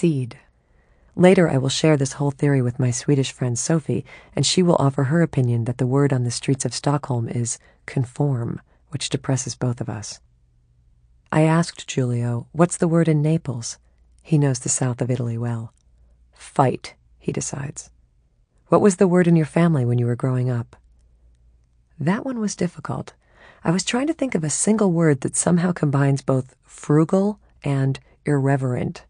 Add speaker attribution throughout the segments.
Speaker 1: seed. Later, I will share this whole theory with my Swedish friend Sophie, and she will offer her opinion that the word on the streets of Stockholm is conform, which depresses both of us. I asked Giulio, What's the word in Naples? He knows the south of Italy well. Fight, he decides. What was the word in your family when you were growing up? That one was difficult. I was trying to think of a single word that somehow combines both frugal and irreverent.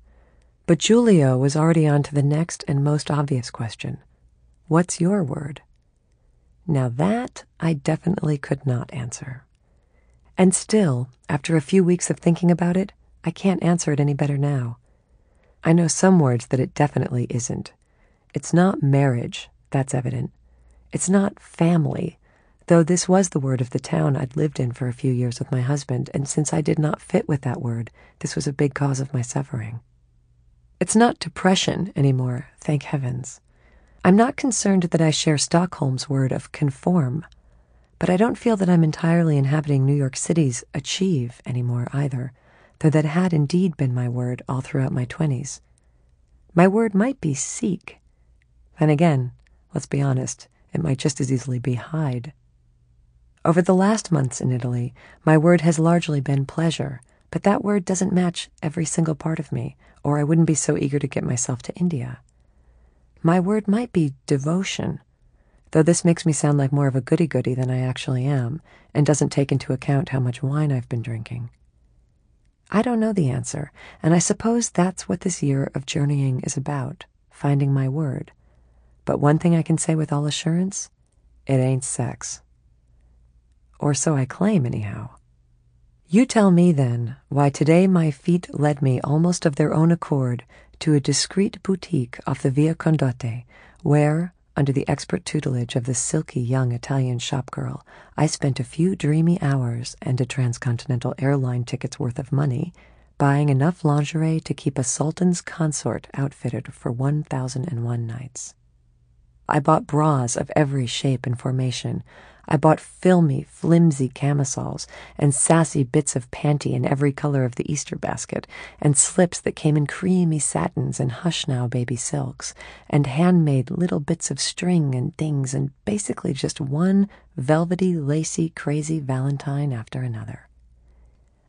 Speaker 1: But Giulio was already on to the next and most obvious question What's your word? Now that I definitely could not answer. And still, after a few weeks of thinking about it, I can't answer it any better now. I know some words that it definitely isn't. It's not marriage, that's evident. It's not family, though this was the word of the town I'd lived in for a few years with my husband, and since I did not fit with that word, this was a big cause of my suffering. It's not depression anymore, thank heavens. I'm not concerned that I share Stockholm's word of conform, but I don't feel that I'm entirely inhabiting New York City's achieve anymore either, though that had indeed been my word all throughout my 20s. My word might be seek. Then again, let's be honest, it might just as easily be hide. Over the last months in Italy, my word has largely been pleasure, but that word doesn't match every single part of me, or I wouldn't be so eager to get myself to India. My word might be devotion, though this makes me sound like more of a goody goody than I actually am, and doesn't take into account how much wine I've been drinking. I don't know the answer, and I suppose that's what this year of journeying is about finding my word. But one thing I can say with all assurance it ain't sex. Or so I claim, anyhow. You tell me then why today my feet led me almost of their own accord to a discreet boutique off the Via Condotti, where, under the expert tutelage of the silky young Italian shopgirl, I spent a few dreamy hours and a transcontinental airline ticket's worth of money buying enough lingerie to keep a sultan's consort outfitted for 1001 nights. I bought bras of every shape and formation, I bought filmy, flimsy camisoles and sassy bits of panty in every color of the Easter basket, and slips that came in creamy satins and hush now baby silks, and handmade little bits of string and things, and basically just one velvety, lacy, crazy Valentine after another.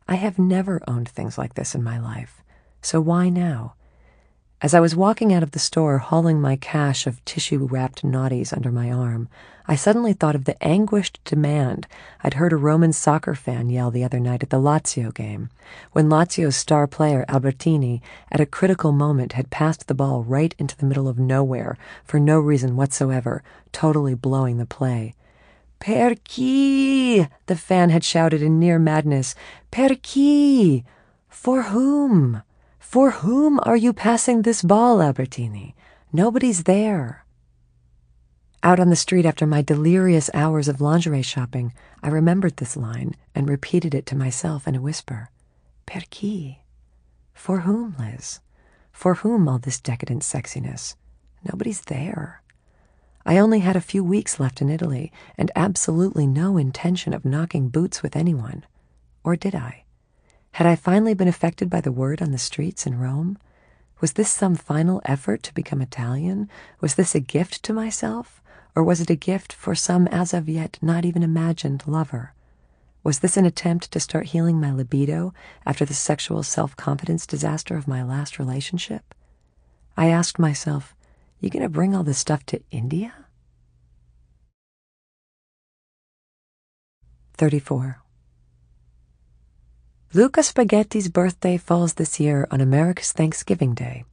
Speaker 1: I have never owned things like this in my life, so why now? As I was walking out of the store, hauling my cache of tissue wrapped naughties under my arm, I suddenly thought of the anguished demand I'd heard a Roman soccer fan yell the other night at the Lazio game, when Lazio's star player, Albertini, at a critical moment had passed the ball right into the middle of nowhere for no reason whatsoever, totally blowing the play. Per chi? The fan had shouted in near madness. Per chi? For whom? For whom are you passing this ball, Albertini? Nobody's there. Out on the street after my delirious hours of lingerie shopping, I remembered this line and repeated it to myself in a whisper. Per chi? For whom, Liz? For whom all this decadent sexiness? Nobody's there. I only had a few weeks left in Italy and absolutely no intention of knocking boots with anyone. Or did I? Had I finally been affected by the word on the streets in Rome? Was this some final effort to become Italian? Was this a gift to myself? Or was it a gift for some as of yet not even imagined lover? Was this an attempt to start healing my libido after the sexual self confidence disaster of my last relationship? I asked myself, you gonna bring all this stuff to India? 34. Luca Spaghetti's birthday falls this year on America's Thanksgiving Day,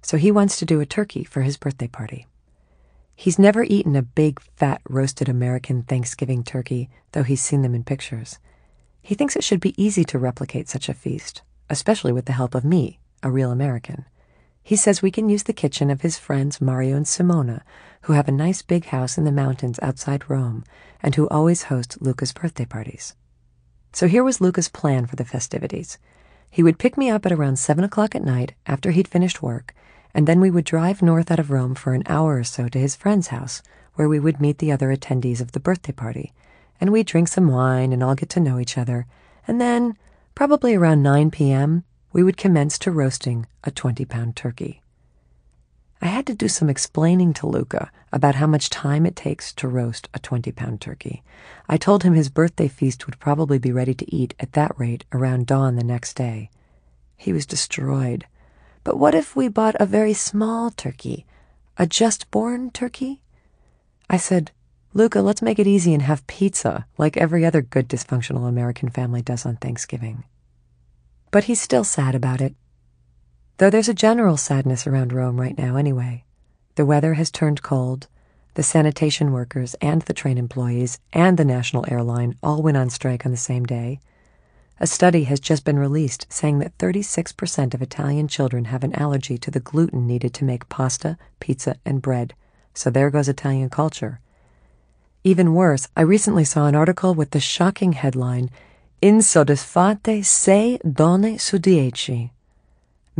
Speaker 1: so he wants to do a turkey for his birthday party. He's never eaten a big, fat, roasted American Thanksgiving turkey, though he's seen them in pictures. He thinks it should be easy to replicate such a feast, especially with the help of me, a real American. He says we can use the kitchen of his friends Mario and Simona, who have a nice big house in the mountains outside Rome and who always host Luca's birthday parties. So here was Luca's plan for the festivities. He would pick me up at around seven o'clock at night after he'd finished work, and then we would drive north out of Rome for an hour or so to his friend's house, where we would meet the other attendees of the birthday party, and we'd drink some wine and all get to know each other, and then, probably around 9 p.m., we would commence to roasting a 20 pound turkey. I had to do some explaining to Luca about how much time it takes to roast a 20 pound turkey. I told him his birthday feast would probably be ready to eat at that rate around dawn the next day. He was destroyed. But what if we bought a very small turkey? A just born turkey? I said, Luca, let's make it easy and have pizza, like every other good dysfunctional American family does on Thanksgiving. But he's still sad about it though there's a general sadness around Rome right now anyway. The weather has turned cold. The sanitation workers and the train employees and the national airline all went on strike on the same day. A study has just been released saying that 36% of Italian children have an allergy to the gluten needed to make pasta, pizza, and bread. So there goes Italian culture. Even worse, I recently saw an article with the shocking headline Insoddisfatte sei donne su dieci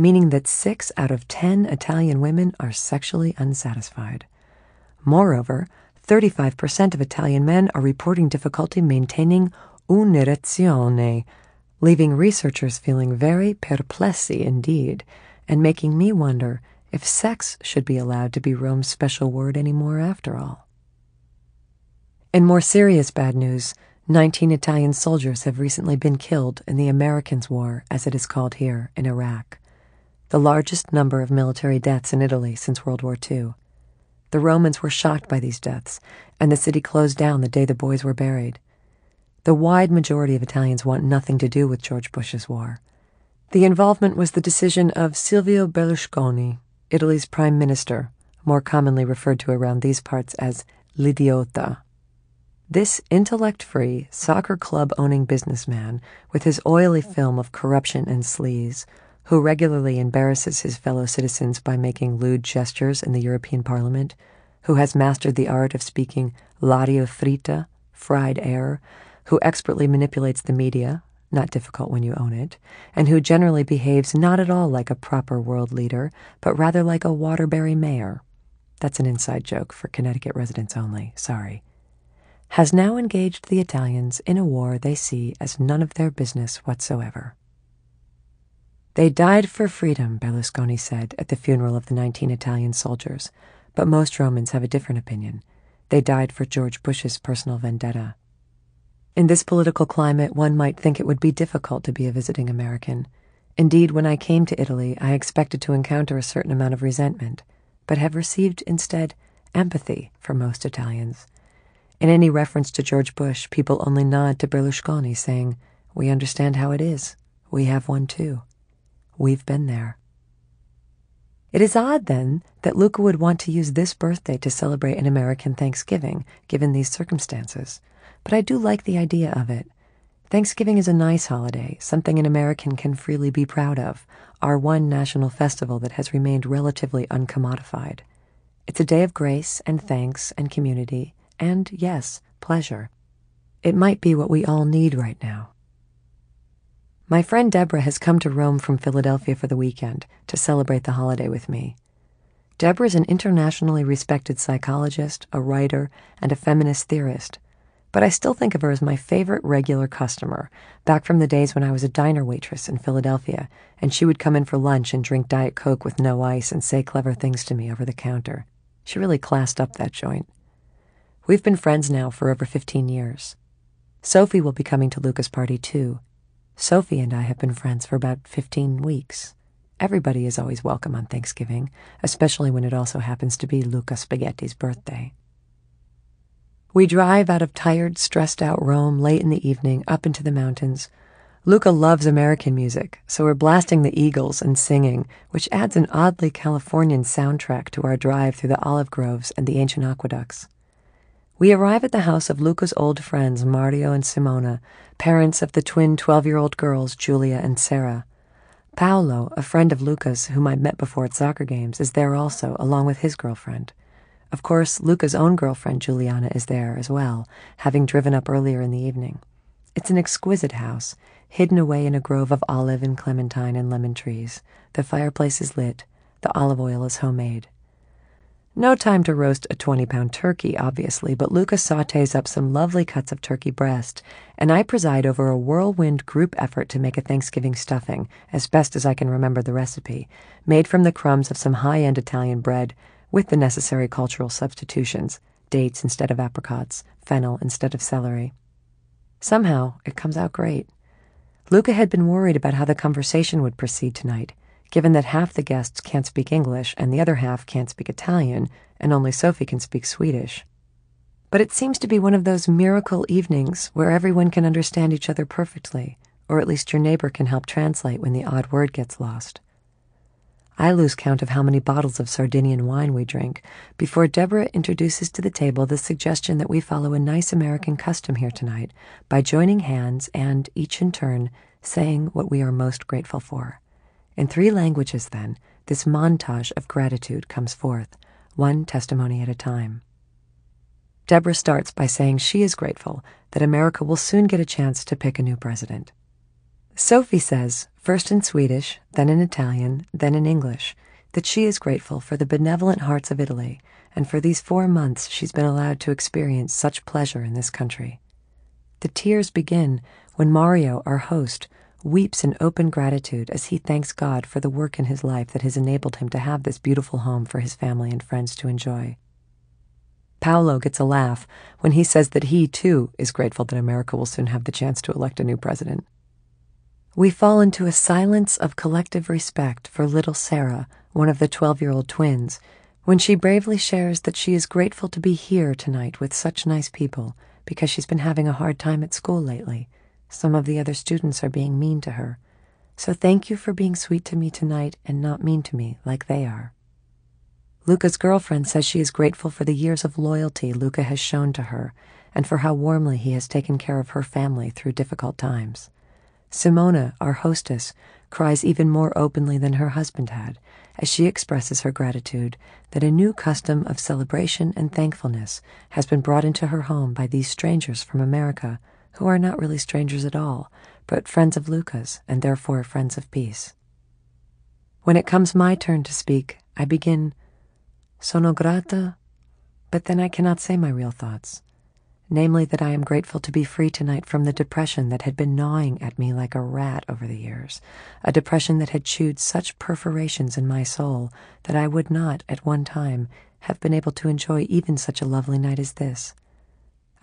Speaker 1: meaning that six out of ten Italian women are sexually unsatisfied. Moreover, 35% of Italian men are reporting difficulty maintaining un'erezione, leaving researchers feeling very perplessi indeed, and making me wonder if sex should be allowed to be Rome's special word anymore after all. In more serious bad news, 19 Italian soldiers have recently been killed in the Americans' War, as it is called here, in Iraq the largest number of military deaths in Italy since World War II. The Romans were shocked by these deaths, and the city closed down the day the boys were buried. The wide majority of Italians want nothing to do with George Bush's war. The involvement was the decision of Silvio Berlusconi, Italy's prime minister, more commonly referred to around these parts as l'idiota. This intellect free, soccer club owning businessman, with his oily film of corruption and sleaze, who regularly embarrasses his fellow citizens by making lewd gestures in the European Parliament, who has mastered the art of speaking l'aria fritta, fried air, who expertly manipulates the media, not difficult when you own it, and who generally behaves not at all like a proper world leader, but rather like a Waterbury mayor. That's an inside joke for Connecticut residents only, sorry. Has now engaged the Italians in a war they see as none of their business whatsoever. They died for freedom, Berlusconi said at the funeral of the 19 Italian soldiers, but most Romans have a different opinion. They died for George Bush's personal vendetta. In this political climate, one might think it would be difficult to be a visiting American. Indeed, when I came to Italy, I expected to encounter a certain amount of resentment, but have received instead empathy from most Italians. In any reference to George Bush, people only nod to Berlusconi, saying, We understand how it is. We have one too. We've been there. It is odd, then, that Luca would want to use this birthday to celebrate an American Thanksgiving, given these circumstances. But I do like the idea of it. Thanksgiving is a nice holiday, something an American can freely be proud of, our one national festival that has remained relatively uncommodified. It's a day of grace and thanks and community, and, yes, pleasure. It might be what we all need right now. My friend Deborah has come to Rome from Philadelphia for the weekend to celebrate the holiday with me. Deborah is an internationally respected psychologist, a writer, and a feminist theorist, but I still think of her as my favorite regular customer, back from the days when I was a diner waitress in Philadelphia, and she would come in for lunch and drink Diet Coke with no ice and say clever things to me over the counter. She really classed up that joint. We've been friends now for over 15 years. Sophie will be coming to Luca's party too, Sophie and I have been friends for about 15 weeks. Everybody is always welcome on Thanksgiving, especially when it also happens to be Luca Spaghetti's birthday. We drive out of tired, stressed out Rome late in the evening up into the mountains. Luca loves American music, so we're blasting the Eagles and singing, which adds an oddly Californian soundtrack to our drive through the olive groves and the ancient aqueducts. We arrive at the house of Luca's old friends, Mario and Simona, parents of the twin 12 year old girls, Julia and Sarah. Paolo, a friend of Luca's whom I met before at soccer games, is there also, along with his girlfriend. Of course, Luca's own girlfriend, Juliana, is there as well, having driven up earlier in the evening. It's an exquisite house, hidden away in a grove of olive and clementine and lemon trees. The fireplace is lit, the olive oil is homemade. No time to roast a 20 pound turkey, obviously, but Luca sautes up some lovely cuts of turkey breast, and I preside over a whirlwind group effort to make a Thanksgiving stuffing, as best as I can remember the recipe, made from the crumbs of some high end Italian bread, with the necessary cultural substitutions dates instead of apricots, fennel instead of celery. Somehow, it comes out great. Luca had been worried about how the conversation would proceed tonight given that half the guests can't speak English and the other half can't speak Italian, and only Sophie can speak Swedish. But it seems to be one of those miracle evenings where everyone can understand each other perfectly, or at least your neighbor can help translate when the odd word gets lost. I lose count of how many bottles of Sardinian wine we drink before Deborah introduces to the table the suggestion that we follow a nice American custom here tonight by joining hands and, each in turn, saying what we are most grateful for. In three languages, then, this montage of gratitude comes forth, one testimony at a time. Deborah starts by saying she is grateful that America will soon get a chance to pick a new president. Sophie says, first in Swedish, then in Italian, then in English, that she is grateful for the benevolent hearts of Italy and for these four months she's been allowed to experience such pleasure in this country. The tears begin when Mario, our host, weeps in open gratitude as he thanks God for the work in his life that has enabled him to have this beautiful home for his family and friends to enjoy. Paolo gets a laugh when he says that he, too, is grateful that America will soon have the chance to elect a new president. We fall into a silence of collective respect for little Sarah, one of the 12 year old twins, when she bravely shares that she is grateful to be here tonight with such nice people because she's been having a hard time at school lately some of the other students are being mean to her. So thank you for being sweet to me tonight and not mean to me like they are. Luca's girlfriend says she is grateful for the years of loyalty Luca has shown to her and for how warmly he has taken care of her family through difficult times. Simona, our hostess, cries even more openly than her husband had as she expresses her gratitude that a new custom of celebration and thankfulness has been brought into her home by these strangers from America who are not really strangers at all, but friends of Luca's and therefore friends of peace. When it comes my turn to speak, I begin, Sono grata, but then I cannot say my real thoughts, namely that I am grateful to be free tonight from the depression that had been gnawing at me like a rat over the years, a depression that had chewed such perforations in my soul that I would not, at one time, have been able to enjoy even such a lovely night as this.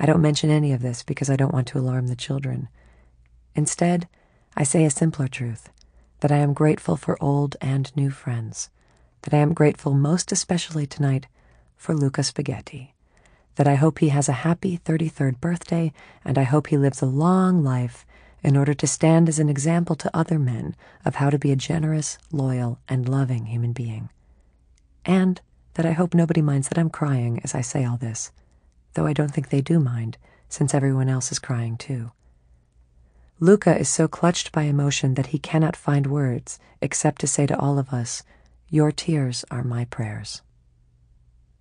Speaker 1: I don't mention any of this because I don't want to alarm the children. Instead, I say a simpler truth that I am grateful for old and new friends, that I am grateful most especially tonight for Luca Spaghetti, that I hope he has a happy 33rd birthday, and I hope he lives a long life in order to stand as an example to other men of how to be a generous, loyal, and loving human being. And that I hope nobody minds that I'm crying as I say all this though I don't think they do mind, since everyone else is crying too. Luca is so clutched by emotion that he cannot find words except to say to all of us, Your tears are my prayers.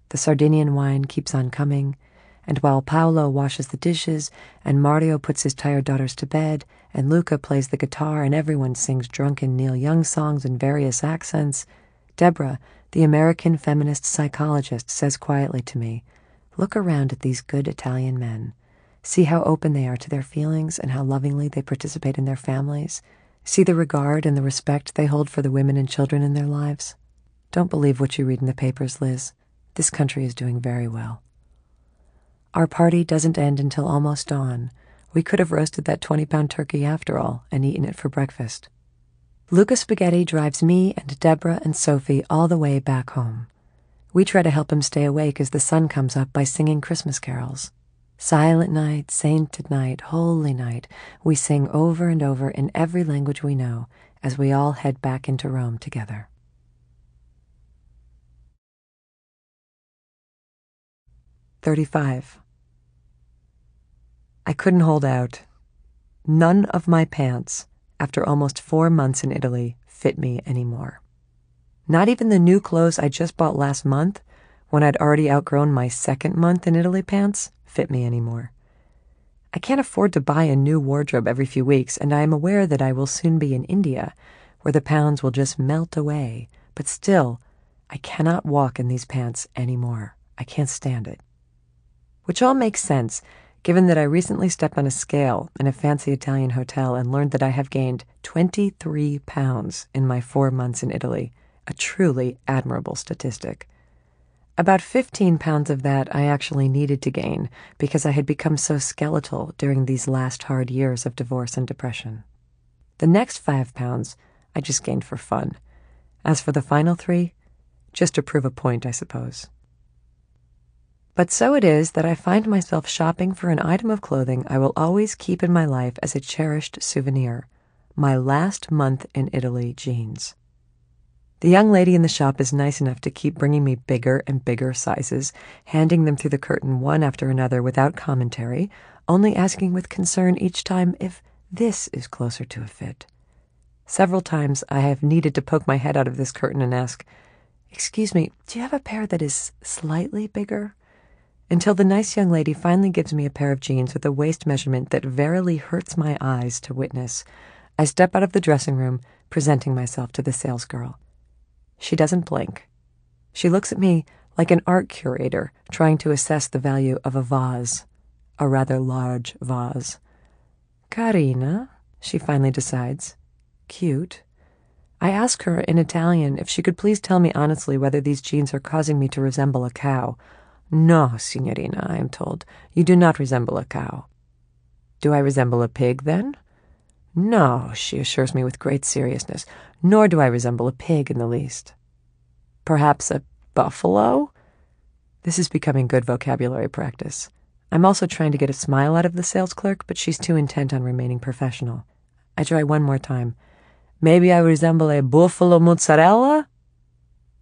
Speaker 1: The Sardinian wine keeps on coming, and while Paolo washes the dishes, and Mario puts his tired daughters to bed, and Luca plays the guitar, and everyone sings drunken Neil Young songs in various accents, Deborah, the American feminist psychologist, says quietly to me, Look around at these good Italian men. See how open they are to their feelings and how lovingly they participate in their families. See the regard and the respect they hold for the women and children in their lives. Don't believe what you read in the papers, Liz. This country is doing very well. Our party doesn't end until almost dawn. We could have roasted that 20 pound turkey after all and eaten it for breakfast. Luca Spaghetti drives me and Deborah and Sophie all the way back home. We try to help him stay awake as the sun comes up by singing Christmas carols. Silent night, sainted night, holy night, we sing over and over in every language we know as we all head back into Rome together. Thirty-five. I couldn't hold out. None of my pants, after almost four months in Italy, fit me anymore. Not even the new clothes I just bought last month, when I'd already outgrown my second month in Italy pants, fit me anymore. I can't afford to buy a new wardrobe every few weeks, and I am aware that I will soon be in India, where the pounds will just melt away, but still, I cannot walk in these pants anymore. I can't stand it. Which all makes sense, given that I recently stepped on a scale in a fancy Italian hotel and learned that I have gained 23 pounds in my four months in Italy, a truly admirable statistic. About 15 pounds of that I actually needed to gain because I had become so skeletal during these last hard years of divorce and depression. The next five pounds I just gained for fun. As for the final three, just to prove a point, I suppose. But so it is that I find myself shopping for an item of clothing I will always keep in my life as a cherished souvenir my last month in Italy jeans. The young lady in the shop is nice enough to keep bringing me bigger and bigger sizes, handing them through the curtain one after another without commentary, only asking with concern each time if this is closer to a fit. Several times I have needed to poke my head out of this curtain and ask, Excuse me, do you have a pair that is slightly bigger? until the nice young lady finally gives me a pair of jeans with a waist measurement that verily hurts my eyes to witness. I step out of the dressing room, presenting myself to the salesgirl. She doesn't blink. She looks at me like an art curator trying to assess the value of a vase, a rather large vase. Carina, she finally decides. Cute. I ask her in Italian if she could please tell me honestly whether these jeans are causing me to resemble a cow no, signorina, I am told. You do not resemble a cow. Do I resemble a pig, then? No, she assures me with great seriousness, nor do I resemble a pig in the least. Perhaps a buffalo? This is becoming good vocabulary practice. I'm also trying to get a smile out of the sales clerk, but she's too intent on remaining professional. I try one more time. Maybe I resemble a buffalo mozzarella?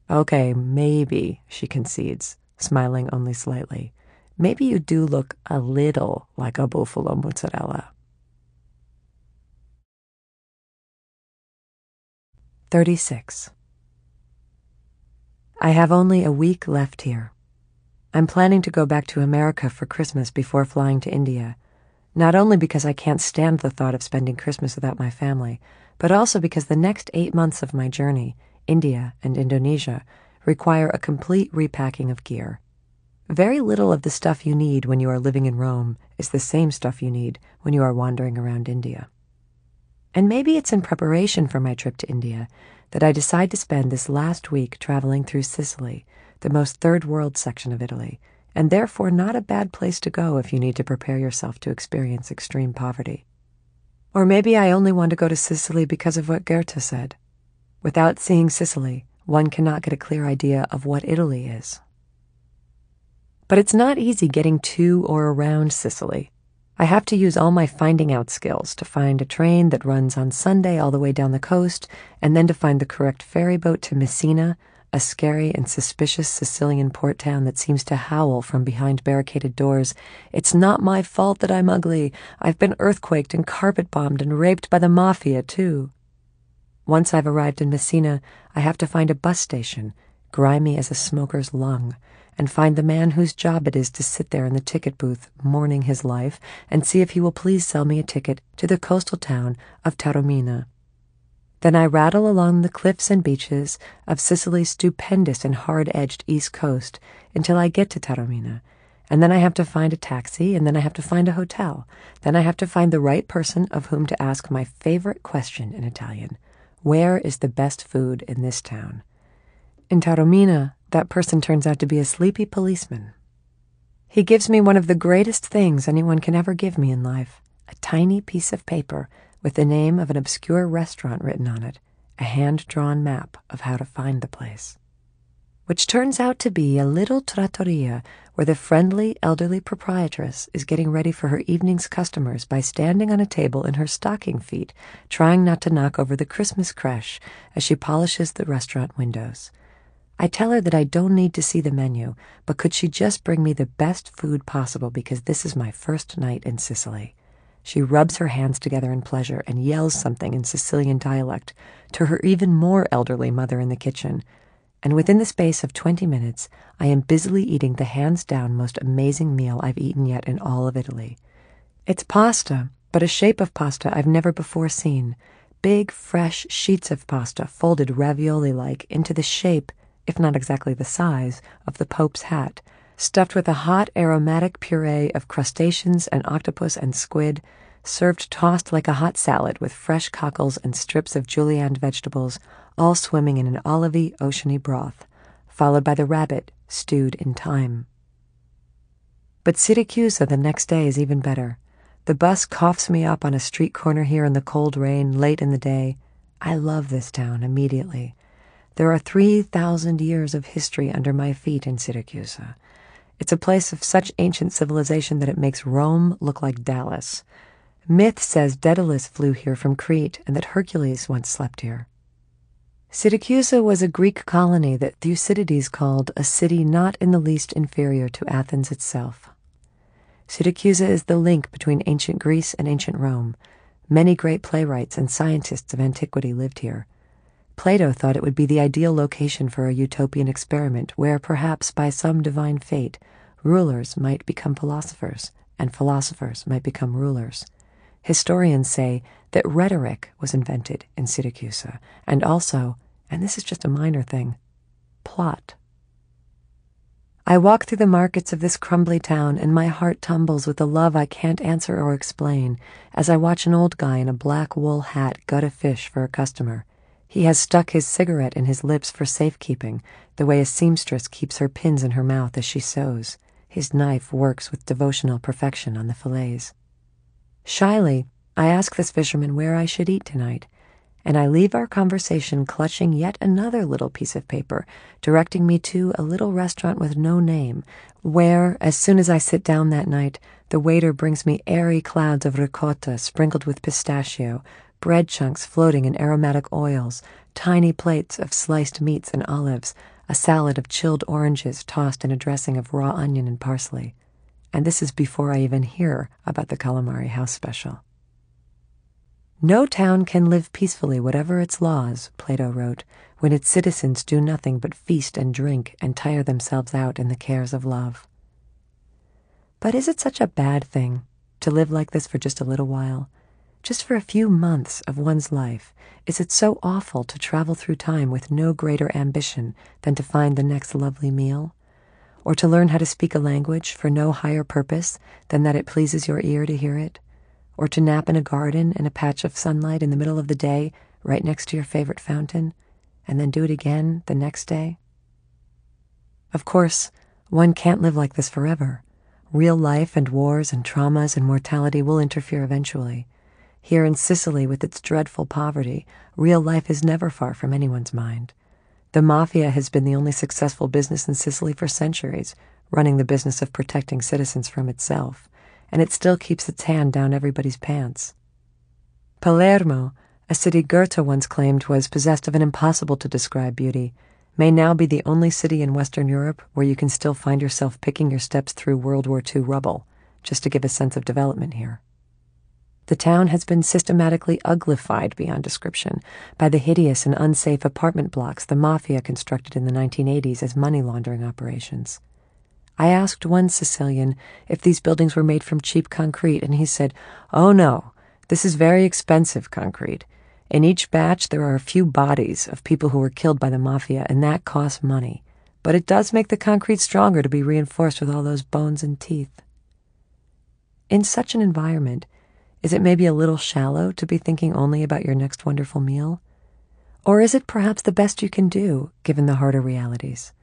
Speaker 1: Okay, maybe, she concedes smiling only slightly. Maybe you do look a little like a buffalo mozzarella. 36. I have only a week left here. I'm planning to go back to America for Christmas before flying to India, not only because I can't stand the thought of spending Christmas without my family, but also because the next eight months of my journey, India and Indonesia, require a complete repacking of gear. Very little of the stuff you need when you are living in Rome is the same stuff you need when you are wandering around India. And maybe it's in preparation for my trip to India that I decide to spend this last week traveling through Sicily, the most third world section of Italy, and therefore not a bad place to go if you need to prepare yourself to experience extreme poverty. Or maybe I only want to go to Sicily because of what Goethe said. Without seeing Sicily, one cannot get a clear idea of what Italy is. But it's not easy getting to or around Sicily. I have to use all my finding out skills to find a train that runs on Sunday all the way down the coast, and then to find the correct ferry boat to Messina, a scary and suspicious Sicilian port town that seems to howl from behind barricaded doors. It's not my fault that I'm ugly. I've been earthquaked and carpet bombed and raped by the mafia, too. Once I've arrived in Messina, I have to find a bus station, grimy as a smoker's lung, and find the man whose job it is to sit there in the ticket booth, mourning his life, and see if he will please sell me a ticket to the coastal town of Taormina. Then I rattle along the cliffs and beaches of Sicily's stupendous and hard edged east coast until I get to Taormina. And then I have to find a taxi, and then I have to find a hotel. Then I have to find the right person of whom to ask my favorite question in Italian where is the best food in this town? In Taormina, that person turns out to be a sleepy policeman. He gives me one of the greatest things anyone can ever give me in life a tiny piece of paper with the name of an obscure restaurant written on it, a hand drawn map of how to find the place. Which turns out to be a little trattoria where the friendly elderly proprietress is getting ready for her evening's customers by standing on a table in her stocking feet, trying not to knock over the Christmas creche as she polishes the restaurant windows. I tell her that I don't need to see the menu, but could she just bring me the best food possible because this is my first night in Sicily. She rubs her hands together in pleasure and yells something in Sicilian dialect to her even more elderly mother in the kitchen and within the space of 20 minutes, I am busily eating the hands down most amazing meal I've eaten yet in all of Italy. It's pasta, but a shape of pasta I've never before seen. Big, fresh sheets of pasta folded ravioli like into the shape if not exactly the size, of the Pope's hat, stuffed with a hot aromatic puree of crustaceans and octopus and squid, served tossed like a hot salad with fresh cockles and strips of julienne vegetables, all swimming in an olivey, oceany broth, followed by the rabbit stewed in thyme. But Syracuse the next day is even better. The bus coughs me up on a street corner here in the cold rain late in the day. I love this town immediately. There are 3,000 years of history under my feet in Syracuse. It's a place of such ancient civilization that it makes Rome look like Dallas. Myth says Daedalus flew here from Crete and that Hercules once slept here. Syracuse was a Greek colony that Thucydides called a city not in the least inferior to Athens itself. Syracuse is the link between ancient Greece and ancient Rome. Many great playwrights and scientists of antiquity lived here. Plato thought it would be the ideal location for a utopian experiment where, perhaps by some divine fate, rulers might become philosophers and philosophers might become rulers. Historians say that rhetoric was invented in Syracuse, and also, and this is just a minor thing, plot. I walk through the markets of this crumbly town, and my heart tumbles with a love I can't answer or explain as I watch an old guy in a black wool hat gut a fish for a customer. He has stuck his cigarette in his lips for safekeeping, the way a seamstress keeps her pins in her mouth as she sews. His knife works with devotional perfection on the fillets. Shyly, I ask this fisherman where I should eat tonight and I leave our conversation clutching yet another little piece of paper, directing me to a little restaurant with no name, where, as soon as I sit down that night, the waiter brings me airy clouds of ricotta sprinkled with pistachio, bread chunks floating in aromatic oils, tiny plates of sliced meats and olives, a salad of chilled oranges tossed in a dressing of raw onion and parsley. And this is before I even hear about the calamari house special. No town can live peacefully, whatever its laws, Plato wrote, when its citizens do nothing but feast and drink and tire themselves out in the cares of love. But is it such a bad thing to live like this for just a little while? Just for a few months of one's life, is it so awful to travel through time with no greater ambition than to find the next lovely meal? Or to learn how to speak a language for no higher purpose than that it pleases your ear to hear it? or to nap in a garden in a patch of sunlight in the middle of the day right next to your favorite fountain, and then do it again the next day? Of course, one can't live like this forever. Real life and wars and traumas and mortality will interfere eventually. Here in Sicily, with its dreadful poverty, real life is never far from anyone's mind. The mafia has been the only successful business in Sicily for centuries, running the business of protecting citizens from itself and it still keeps its hand down everybody's pants. Palermo, a city Goethe once claimed was possessed of an impossible to describe beauty, may now be the only city in Western Europe where you can still find yourself picking your steps through World War II rubble, just to give a sense of development here. The town has been systematically uglified beyond description by the hideous and unsafe apartment blocks the mafia constructed in the 1980s as money laundering operations. I asked one Sicilian if these buildings were made from cheap concrete, and he said, Oh no, this is very expensive concrete. In each batch, there are a few bodies of people who were killed by the mafia, and that costs money. But it does make the concrete stronger to be reinforced with all those bones and teeth. In such an environment, is it maybe a little shallow to be thinking only about your next wonderful meal? Or is it perhaps the best you can do, given the harder realities?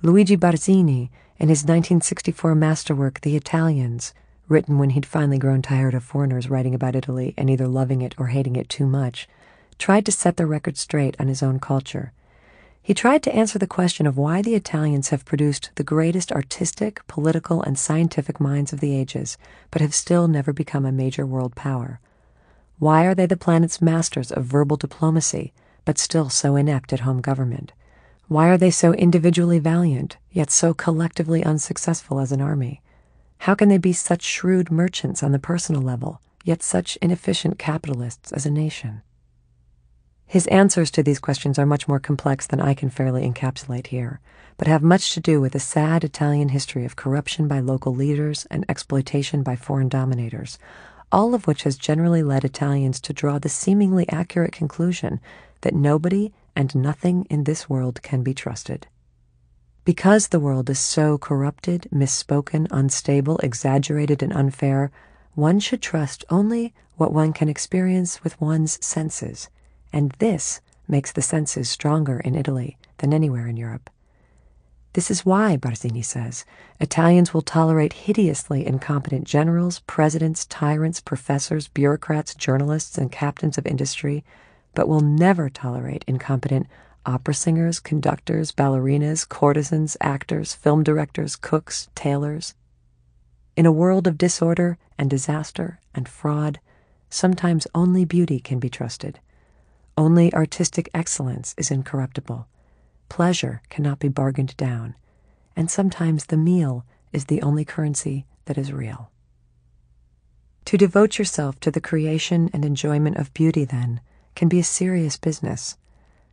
Speaker 1: Luigi Barzini in his 1964 masterwork, The Italians, written when he'd finally grown tired of foreigners writing about Italy and either loving it or hating it too much, tried to set the record straight on his own culture. He tried to answer the question of why the Italians have produced the greatest artistic, political, and scientific minds of the ages, but have still never become a major world power. Why are they the planet's masters of verbal diplomacy, but still so inept at home government? Why are they so individually valiant, yet so collectively unsuccessful as an army? How can they be such shrewd merchants on the personal level, yet such inefficient capitalists as a nation? His answers to these questions are much more complex than I can fairly encapsulate here, but have much to do with a sad Italian history of corruption by local leaders and exploitation by foreign dominators, all of which has generally led Italians to draw the seemingly accurate conclusion that nobody and nothing in this world can be trusted. Because the world is so corrupted, misspoken, unstable, exaggerated, and unfair, one should trust only what one can experience with one's senses, and this makes the senses stronger in Italy than anywhere in Europe. This is why, Barzini says, Italians will tolerate hideously incompetent generals, presidents, tyrants, professors, bureaucrats, journalists, and captains of industry, but will never tolerate incompetent opera singers, conductors, ballerinas, courtesans, actors, film directors, cooks, tailors. In a world of disorder and disaster and fraud, sometimes only beauty can be trusted. Only artistic excellence is incorruptible. Pleasure cannot be bargained down, and sometimes the meal is the only currency that is real. To devote yourself to the creation and enjoyment of beauty, then, can be a serious business.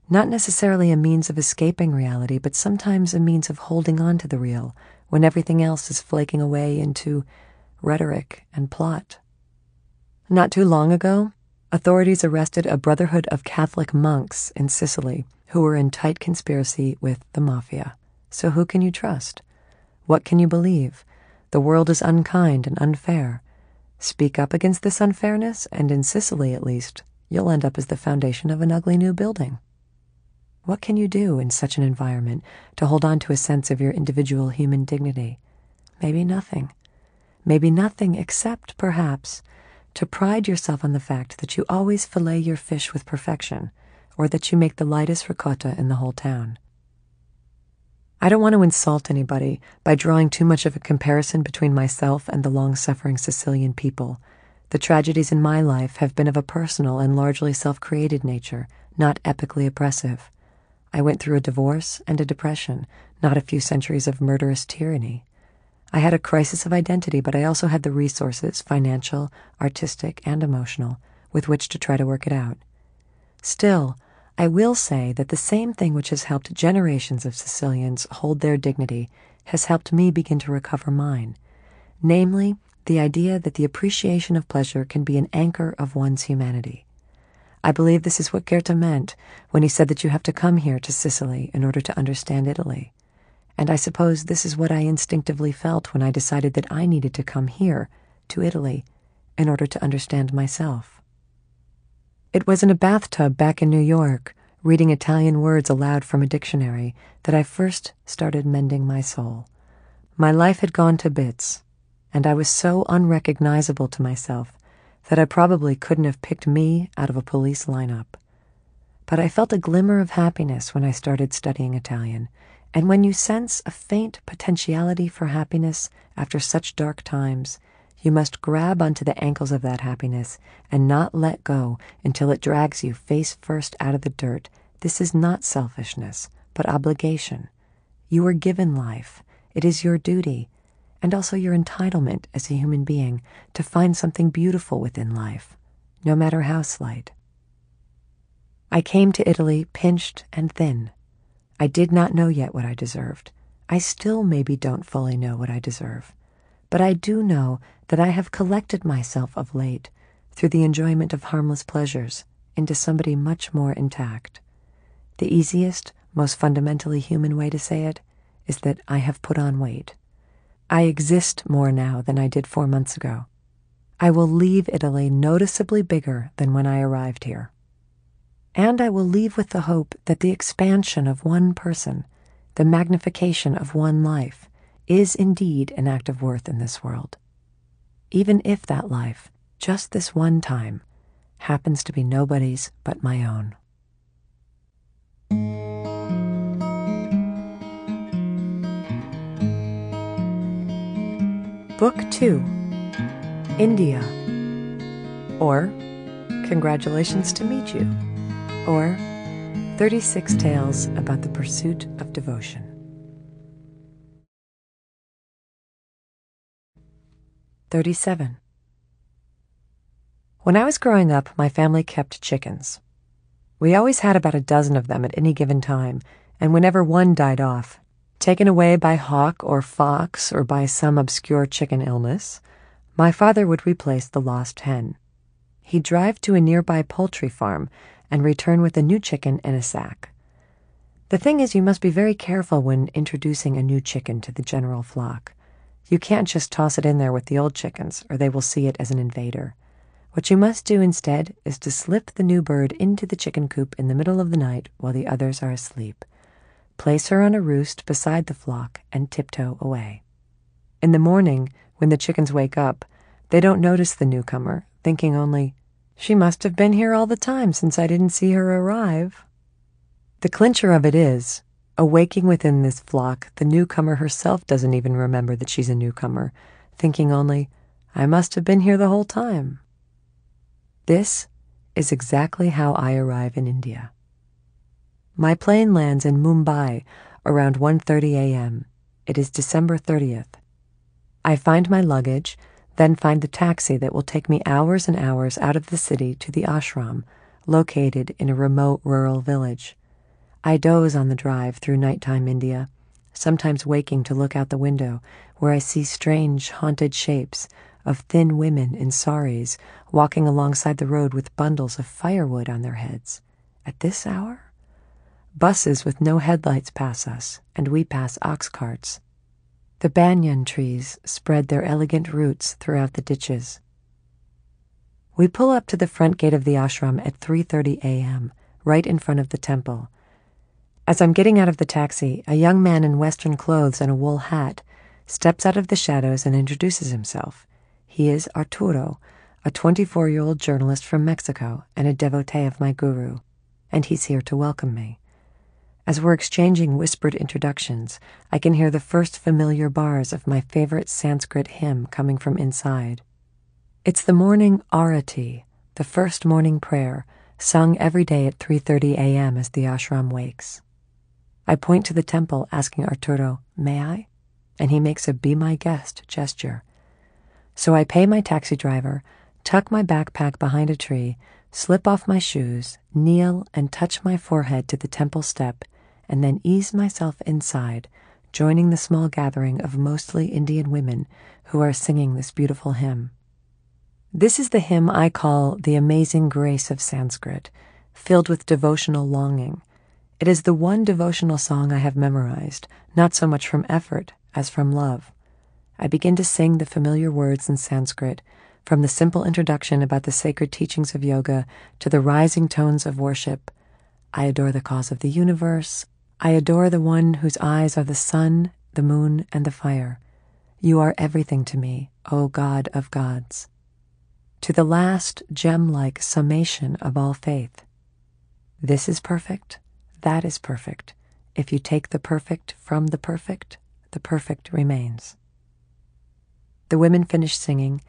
Speaker 1: Not necessarily a means of escaping reality, but sometimes a means of holding on to the real when everything else is flaking away into rhetoric and plot. Not too long ago, authorities arrested a brotherhood of Catholic monks in Sicily who were in tight conspiracy with the mafia. So who can you trust? What can you believe? The world is unkind and unfair. Speak up against this unfairness, and in Sicily at least, you'll end up as the foundation of an ugly new building. What can you do in such an environment to hold on to a sense of your individual human dignity? Maybe nothing. Maybe nothing except, perhaps, to pride yourself on the fact that you always fillet your fish with perfection or that you make the lightest ricotta in the whole town. I don't want to insult anybody by drawing too much of a comparison between myself and the long suffering Sicilian people. The tragedies in my life have been of a personal and largely self created nature, not epically oppressive. I went through a divorce and a depression, not a few centuries of murderous tyranny. I had a crisis of identity, but I also had the resources, financial, artistic, and emotional, with which to try to work it out. Still, I will say that the same thing which has helped generations of Sicilians hold their dignity has helped me begin to recover mine, namely, the idea that the appreciation of pleasure can be an anchor of one's humanity. I believe this is what Goethe meant when he said that you have to come here to Sicily in order to understand Italy. And I suppose this is what I instinctively felt when I decided that I needed to come here, to Italy, in order to understand myself. It was in a bathtub back in New York, reading Italian words aloud from a dictionary, that I first started mending my soul. My life had gone to bits, and I was so unrecognizable to myself that I probably couldn't have picked me out of a police lineup. But I felt a glimmer of happiness when I started studying Italian, and when you sense a faint potentiality for happiness after such dark times, you must grab onto the ankles of that happiness and not let go until it drags you face first out of the dirt. This is not selfishness, but obligation. You were given life. It is your duty, and also your entitlement as a human being, to find something beautiful within life, no matter how slight. I came to Italy pinched and thin. I did not know yet what I deserved. I still maybe don't fully know what I deserve but I do know that I have collected myself of late through the enjoyment of harmless pleasures into somebody much more intact. The easiest, most fundamentally human way to say it is that I have put on weight. I exist more now than I did four months ago. I will leave Italy noticeably bigger than when I arrived here. And I will leave with the hope that the expansion of one person, the magnification of one life, is indeed an act of worth in this world. Even if that life, just this one time, happens to be nobody's but my own. Book 2 India or Congratulations to Meet You or 36 Tales about the Pursuit of Devotion. 37. When I was growing up, my family kept chickens. We always had about a dozen of them at any given time, and whenever one died off, taken away by hawk or fox or by some obscure chicken illness, my father would replace the lost hen. He'd drive to a nearby poultry farm and return with a new chicken in a sack. The thing is, you must be very careful when introducing a new chicken to the general flock. You can't just toss it in there with the old chickens, or they will see it as an invader. What you must do instead is to slip the new bird into the chicken coop in the middle of the night while the others are asleep. Place her on a roost beside the flock and tiptoe away. In the morning, when the chickens wake up, they don't notice the newcomer, thinking only, she must have been here all the time since I didn't see her arrive. The clincher of it is, awaking within this flock, the newcomer herself doesn't even remember that she's a newcomer, thinking only, I must have been here the whole time. This is exactly how I arrive in India. My plane lands in Mumbai around 1:30 a.m. It is December 30th. I find my luggage, then find the taxi that will take me hours and hours out of the city to the ashram, located in a remote rural village. I doze on the drive through nighttime India, sometimes waking to look out the window where I see strange, haunted shapes of thin women in saris walking alongside the road with bundles of firewood on their heads. At this hour? Buses with no headlights pass us, and we pass ox carts. The banyan trees spread their elegant roots throughout the ditches. We pull up to the front gate of the ashram at 3:30 a.m., right in front of the temple as I'm getting out of the taxi, a young man in Western clothes and a wool hat steps out of the shadows and introduces himself. He is Arturo, a 24 year old journalist from Mexico and a devotee of my guru, and he's here to welcome me. As we're exchanging whispered introductions, I can hear the first familiar bars of my favorite Sanskrit hymn coming from inside. It's the morning arati, the first morning prayer, sung every day at 3:30 a.m. as the ashram wakes. I point to the temple, asking Arturo, May I? And he makes a be my guest gesture. So I pay my taxi driver, tuck my backpack behind a tree, slip off my shoes, kneel and touch my forehead to the temple step, and then ease myself inside, joining the small gathering of mostly Indian women who are singing this beautiful hymn. This is the hymn I call the amazing grace of Sanskrit, filled with devotional longing it is the one devotional song I have memorized, not so much from effort as from love. I begin to sing the familiar words in Sanskrit, from the simple introduction about the sacred teachings of yoga to the rising tones of worship. I adore the cause of the universe. I adore the one whose eyes are the sun, the moon, and the fire. You are everything to me, O God of gods. To the last gem like summation of all faith. This is perfect that is perfect. If you take the perfect from the perfect, the perfect remains. The women finish singing.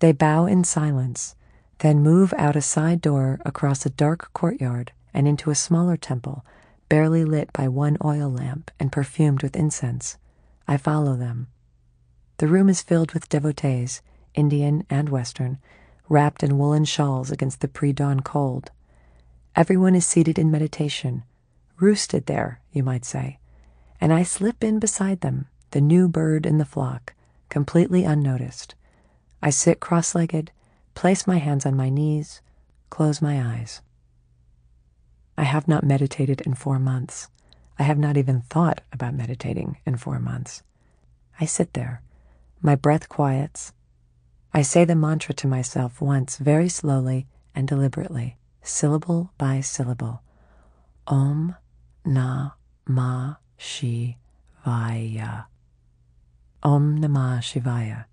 Speaker 1: They bow in silence, then move out a side door across a dark courtyard and into a smaller temple, barely lit by one oil lamp and perfumed with incense. I follow them. The room is filled with devotees, Indian and Western, wrapped in woolen shawls against the pre dawn cold. Everyone is seated in meditation roosted there, you might say, and I slip in beside them, the new bird in the flock, completely unnoticed. I sit cross legged, place my hands on my knees, close my eyes. I have not meditated in four months. I have not even thought about meditating in four months. I sit there. My breath quiets. I say the mantra to myself once very slowly and deliberately, syllable by syllable. Om Na Ma Shivaya. Om Namah Shivaya.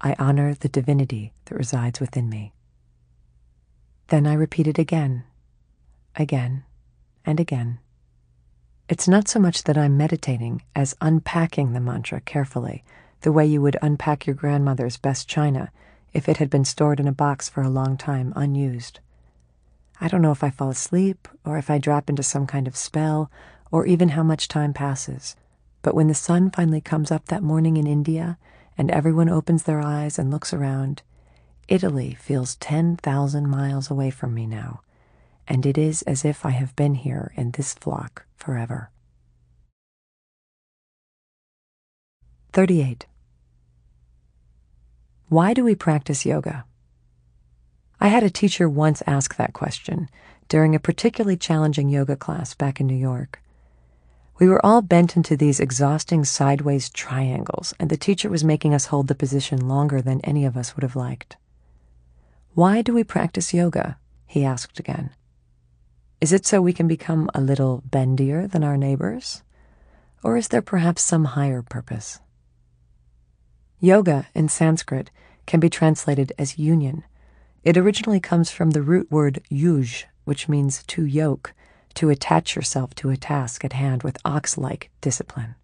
Speaker 1: I honor the divinity that resides within me. Then I repeat it again, again, and again. It's not so much that I'm meditating as unpacking the mantra carefully, the way you would unpack your grandmother's best china if it had been stored in a box for a long time unused. I don't know if I fall asleep or if I drop into some kind of spell or even how much time passes. But when the sun finally comes up that morning in India and everyone opens their eyes and looks around, Italy feels 10,000 miles away from me now, and it is as if I have been here in this flock forever. 38. Why do we practice yoga? I had a teacher once ask that question during a particularly challenging yoga class back in New York. We were all bent into these exhausting sideways triangles, and the teacher was making us hold the position longer than any of us would have liked. Why do we practice yoga? he asked again. Is it so we can become a little bendier than our neighbors? Or is there perhaps some higher purpose? Yoga in Sanskrit can be translated as union. It originally comes from the root word yuj, which means to yoke, to attach yourself to a task at hand with ox like discipline.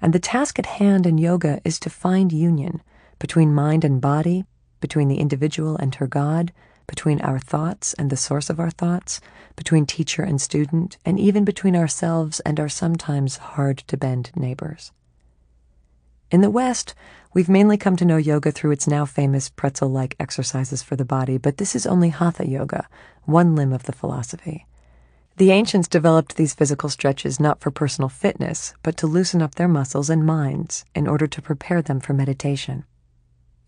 Speaker 1: And the task at hand in yoga is to find union between mind and body, between the individual and her God, between our thoughts and the source of our thoughts, between teacher and student, and even between ourselves and our sometimes hard to bend neighbors. In the West, we've mainly come to know yoga through its now famous pretzel like exercises for the body, but this is only hatha yoga, one limb of the philosophy. The ancients developed these physical stretches not for personal fitness, but to loosen up their muscles and minds in order to prepare them for meditation.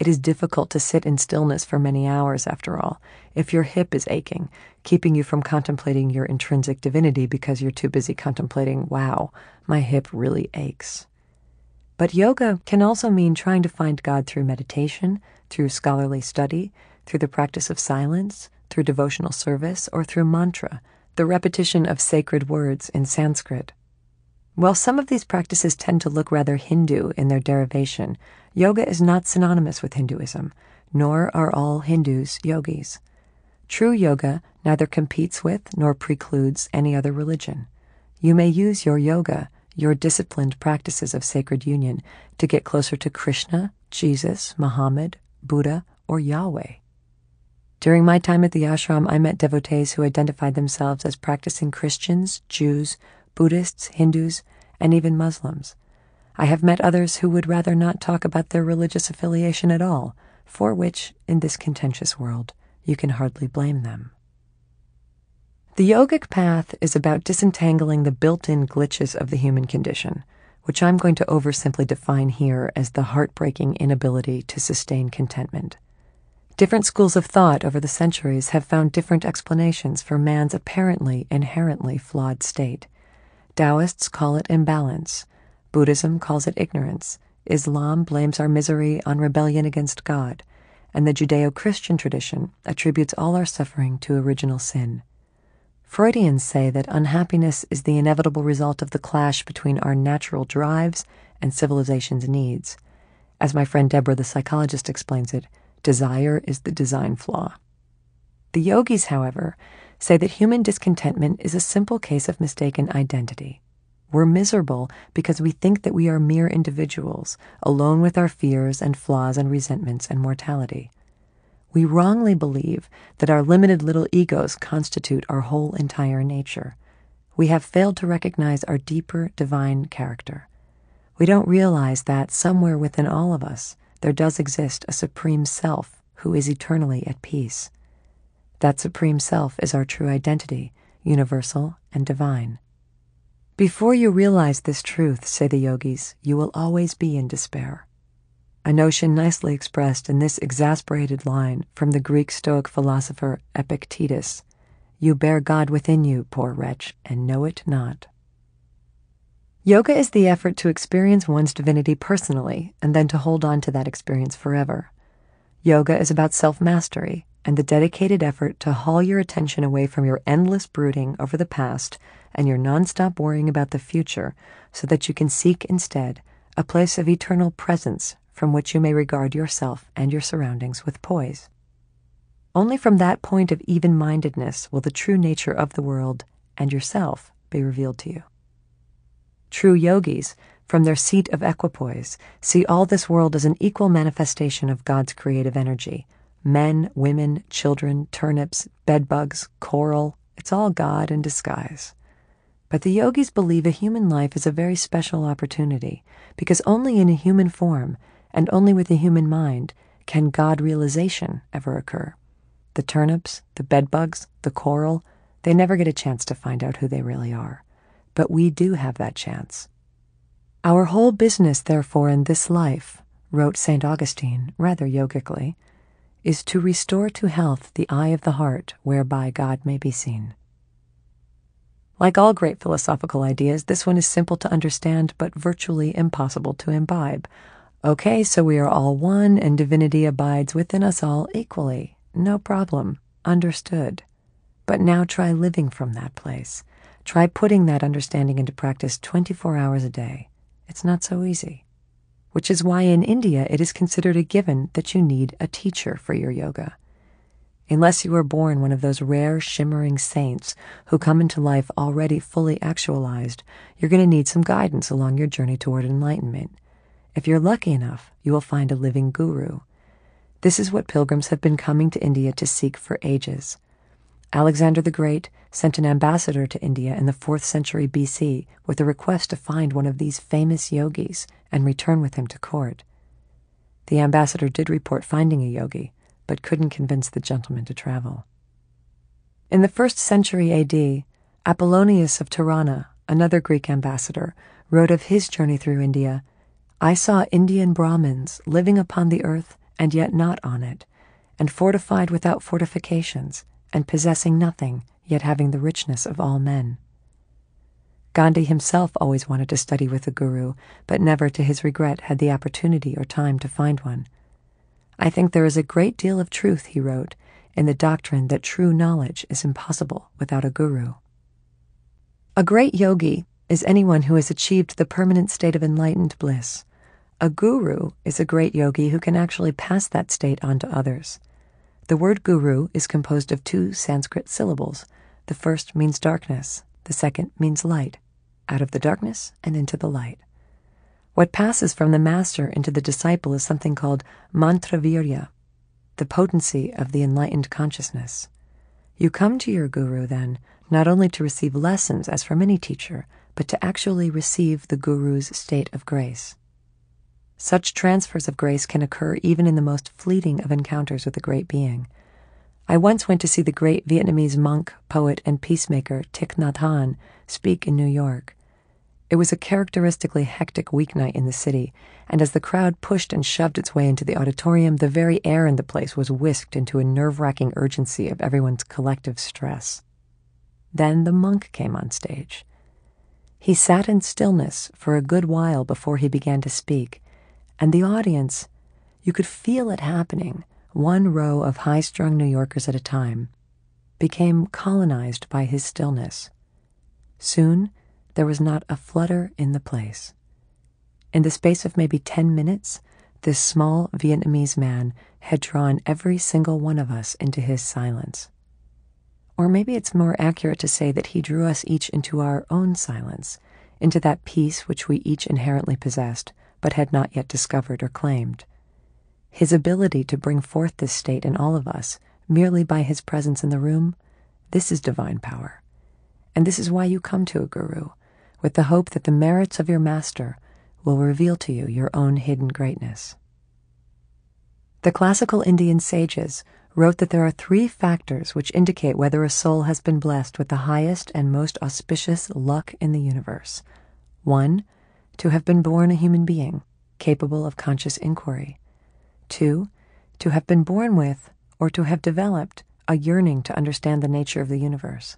Speaker 1: It is difficult to sit in stillness for many hours, after all, if your hip is aching, keeping you from contemplating your intrinsic divinity because you're too busy contemplating, wow, my hip really aches. But yoga can also mean trying to find God through meditation, through scholarly study, through the practice of silence, through devotional service, or through mantra, the repetition of sacred words in Sanskrit. While some of these practices tend to look rather Hindu in their derivation, yoga is not synonymous with Hinduism, nor are all Hindus yogis. True yoga neither competes with nor precludes any other religion. You may use your yoga, your disciplined practices of sacred union, to get closer to Krishna, Jesus, Muhammad, Buddha, or Yahweh. During my time at the ashram, I met devotees who identified themselves as practicing Christians, Jews, Buddhists, Hindus, and even Muslims. I have met others who would rather not talk about their religious affiliation at all, for which, in this contentious world, you can hardly blame them. The yogic path is about disentangling the built in glitches of the human condition, which I'm going to oversimply define here as the heartbreaking inability to sustain contentment. Different schools of thought over the centuries have found different explanations for man's apparently inherently flawed state. Taoists call it imbalance. Buddhism calls it ignorance. Islam blames our misery on rebellion against God. And the Judeo Christian tradition attributes all our suffering to original sin. Freudians say that unhappiness is the inevitable result of the clash between our natural drives and civilization's needs. As my friend Deborah, the psychologist, explains it, desire is the design flaw. The yogis, however, say that human discontentment is a simple case of mistaken identity. We're miserable because we think that we are mere individuals, alone with our fears and flaws and resentments and mortality. We wrongly believe that our limited little egos constitute our whole entire nature. We have failed to recognize our deeper divine character. We don't realize that somewhere within all of us there does exist a supreme self who is eternally at peace. That Supreme Self is our true identity, universal and divine. Before you realize this truth, say the yogis, you will always be in despair. A notion nicely expressed in this exasperated line from the Greek Stoic philosopher Epictetus You bear God within you, poor wretch, and know it not. Yoga is the effort to experience one's divinity personally and then to hold on to that experience forever. Yoga is about self mastery, and the dedicated effort to haul your attention away from your endless brooding over the past and your nonstop worrying about the future so that you can seek instead a place of eternal presence from which you may regard yourself and your surroundings with poise. Only from that point of even mindedness will the true nature of the world and yourself be revealed to you. True yogis, from their seat of equipoise, see all this world as an equal manifestation of God's creative energy Men, women, children, turnips, bedbugs, coral, it's all God in disguise. But the yogis believe a human life is a very special opportunity because only in a human form and only with a human mind can God realization ever occur. The turnips, the bedbugs, the coral, they never get a chance to find out who they really are. But we do have that chance. Our whole business, therefore, in this life, wrote St. Augustine rather yogically, is to restore to health the eye of the heart whereby God may be seen. Like all great philosophical ideas, this one is simple to understand but virtually impossible to imbibe. Okay, so we are all one and divinity abides within us all equally. No problem. Understood. But now try living from that place. Try putting that understanding into practice 24 hours a day. It's not so easy. Which is why in India it is considered a given that you need a teacher for your yoga. Unless you are born one of those rare, shimmering saints who come into life already fully actualized, you're going to need some guidance along your journey toward enlightenment. If you're lucky enough, you will find a living guru. This is what pilgrims have been coming to India to seek for ages. Alexander the Great sent an ambassador to India in the 4th century BC with a request to find one of these famous yogis and return with him to court. The ambassador did report finding a yogi, but couldn't convince the gentleman to travel. In the 1st century AD, Apollonius of Tyana, another Greek ambassador, wrote of his journey through India I saw Indian Brahmins living upon the earth and yet not on it, and fortified without fortifications and possessing nothing, yet having the richness of all men. Gandhi himself always wanted to study with a guru, but never, to his regret, had the opportunity or time to find one. I think there is a great deal of truth, he wrote, in the doctrine that true knowledge is impossible without a guru. A great yogi is anyone who has achieved the permanent state of enlightened bliss. A guru is a great yogi who can actually pass that state on to others. The word guru is composed of two Sanskrit syllables. The first means darkness, the second means light, out of the darkness and into the light. What passes from the master into the disciple is something called mantravirya, the potency of the enlightened consciousness. You come to your guru, then, not only to receive lessons as from any teacher, but to actually receive the guru's state of grace. Such transfers of grace can occur even in the most fleeting of encounters with a great being. I once went to see the great Vietnamese monk, poet, and peacemaker Thich Nhat Hanh speak in New York. It was a characteristically hectic weeknight in the city, and as the crowd pushed and shoved its way into the auditorium, the very air in the place was whisked into a nerve wracking urgency of everyone's collective stress. Then the monk came on stage. He sat in stillness for a good while before he began to speak and the audience, you could feel it happening, one row of high strung New Yorkers at a time, became colonized by his stillness. Soon, there was not a flutter in the place. In the space of maybe 10 minutes, this small Vietnamese man had drawn every single one of us into his silence. Or maybe it's more accurate to say that he drew us each into our own silence, into that peace which we each inherently possessed, but had not yet discovered or claimed. His ability to bring forth this state in all of us, merely by his presence in the room, this is divine power. And this is why you come to a guru, with the hope that the merits of your master will reveal to you your own hidden greatness. The classical Indian sages wrote that there are three factors which indicate whether a soul has been blessed with the highest and most auspicious luck in the universe. One, to have been born a human being, capable of conscious inquiry. Two, to have been born with, or to have developed, a yearning to understand the nature of the universe.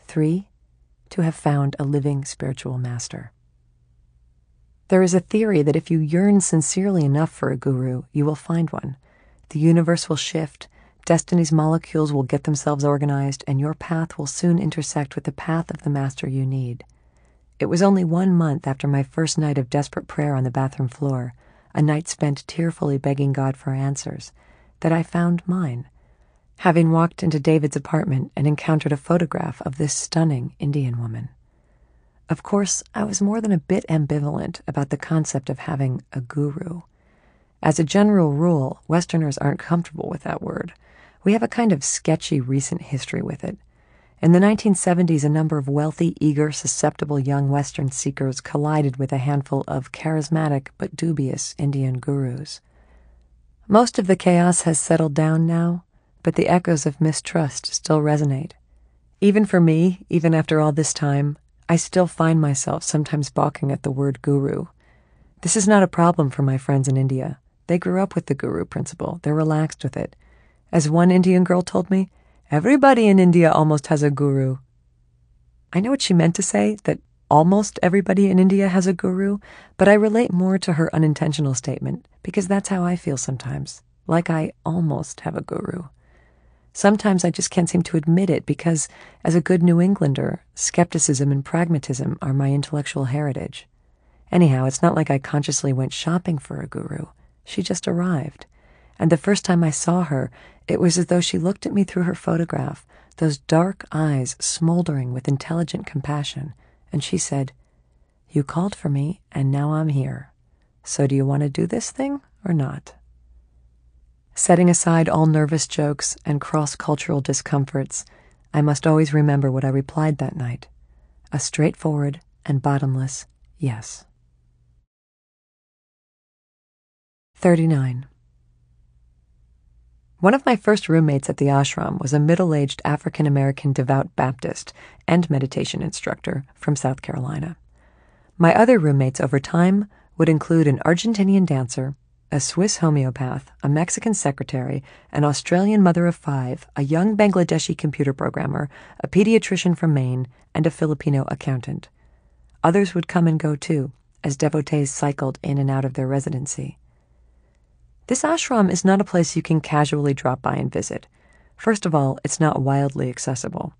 Speaker 1: Three, to have found a living spiritual master. There is a theory that if you yearn sincerely enough for a guru, you will find one. The universe will shift, destiny's molecules will get themselves organized, and your path will soon intersect with the path of the master you need. It was only one month after my first night of desperate prayer on the bathroom floor, a night spent tearfully begging God for answers, that I found mine, having walked into David's apartment and encountered a photograph of this stunning Indian woman. Of course, I was more than a bit ambivalent about the concept of having a guru. As a general rule, Westerners aren't comfortable with that word. We have a kind of sketchy recent history with it. In the 1970s, a number of wealthy, eager, susceptible young Western seekers collided with a handful of charismatic but dubious Indian gurus. Most of the chaos has settled down now, but the echoes of mistrust still resonate. Even for me, even after all this time, I still find myself sometimes balking at the word guru. This is not a problem for my friends in India. They grew up with the guru principle, they're relaxed with it. As one Indian girl told me, everybody in India almost has a guru. I know what she meant to say, that almost everybody in India has a guru, but I relate more to her unintentional statement because that's how I feel sometimes, like I almost have a guru. Sometimes I just can't seem to admit it because, as a good New Englander, skepticism and pragmatism are my intellectual heritage. Anyhow, it's not like I consciously went shopping for a guru. She just arrived. And the first time I saw her, it was as though she looked at me through her photograph, those dark eyes smoldering with intelligent compassion, and she said, You called for me, and now I'm here. So do you want to do this thing or not? Setting aside all nervous jokes and cross cultural discomforts, I must always remember what I replied that night a straightforward and bottomless yes. 39. One of my first roommates at the ashram was a middle aged African American devout Baptist and meditation instructor from South Carolina. My other roommates over time would include an Argentinian dancer, a Swiss homeopath, a Mexican secretary, an Australian mother of five, a young Bangladeshi computer programmer, a pediatrician from Maine, and a Filipino accountant. Others would come and go too, as devotees cycled in and out of their residency. This ashram is not a place you can casually drop by and visit. First of all, it's not wildly accessible.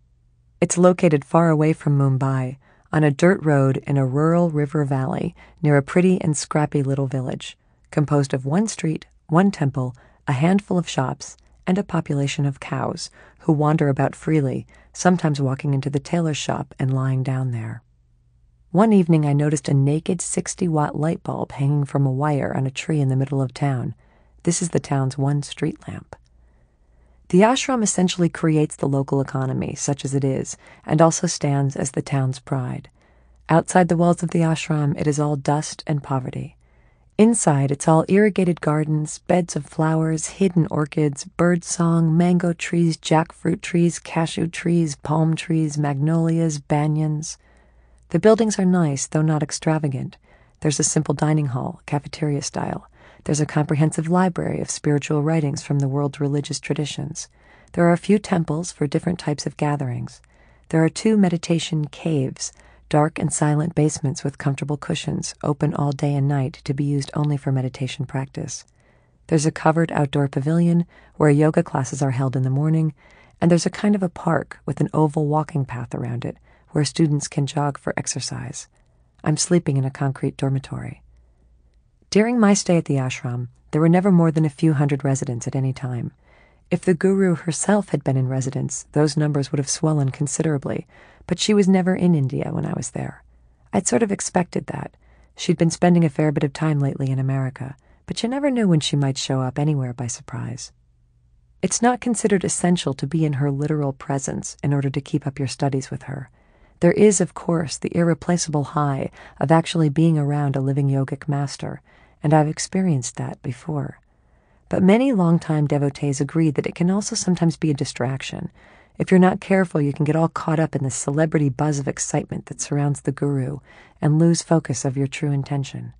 Speaker 1: It's located far away from Mumbai, on a dirt road in a rural river valley near a pretty and scrappy little village, composed of one street, one temple, a handful of shops, and a population of cows who wander about freely, sometimes walking into the tailor's shop and lying down there. One evening I noticed a naked 60 watt light bulb hanging from a wire on a tree in the middle of town. This is the town's one street lamp. The ashram essentially creates the local economy, such as it is, and also stands as the town's pride. Outside the walls of the ashram, it is all dust and poverty. Inside, it's all irrigated gardens, beds of flowers, hidden orchids, bird song, mango trees, jackfruit trees, cashew trees, palm trees, magnolias, banyans. The buildings are nice, though not extravagant. There's a simple dining hall, cafeteria style. There's a comprehensive library of spiritual writings from the world's religious traditions. There are a few temples for different types of gatherings. There are two meditation caves, dark and silent basements with comfortable cushions, open all day and night to be used only for meditation practice. There's a covered outdoor pavilion where yoga classes are held in the morning, and there's a kind of a park with an oval walking path around it where students can jog for exercise. I'm sleeping in a concrete dormitory. During my stay at the ashram, there were never more than a few hundred residents at any time. If the guru herself had been in residence, those numbers would have swollen considerably, but she was never in India when I was there. I'd sort of expected that. She'd been spending a fair bit of time lately in America, but you never knew when she might show up anywhere by surprise. It's not considered essential to be in her literal presence in order to keep up your studies with her. There is, of course, the irreplaceable high of actually being around a living yogic master and I've experienced that before. But many longtime devotees agree that it can also sometimes be a distraction. If you're not careful, you can get all caught up in the celebrity buzz of excitement that surrounds the guru and lose focus of your true intention.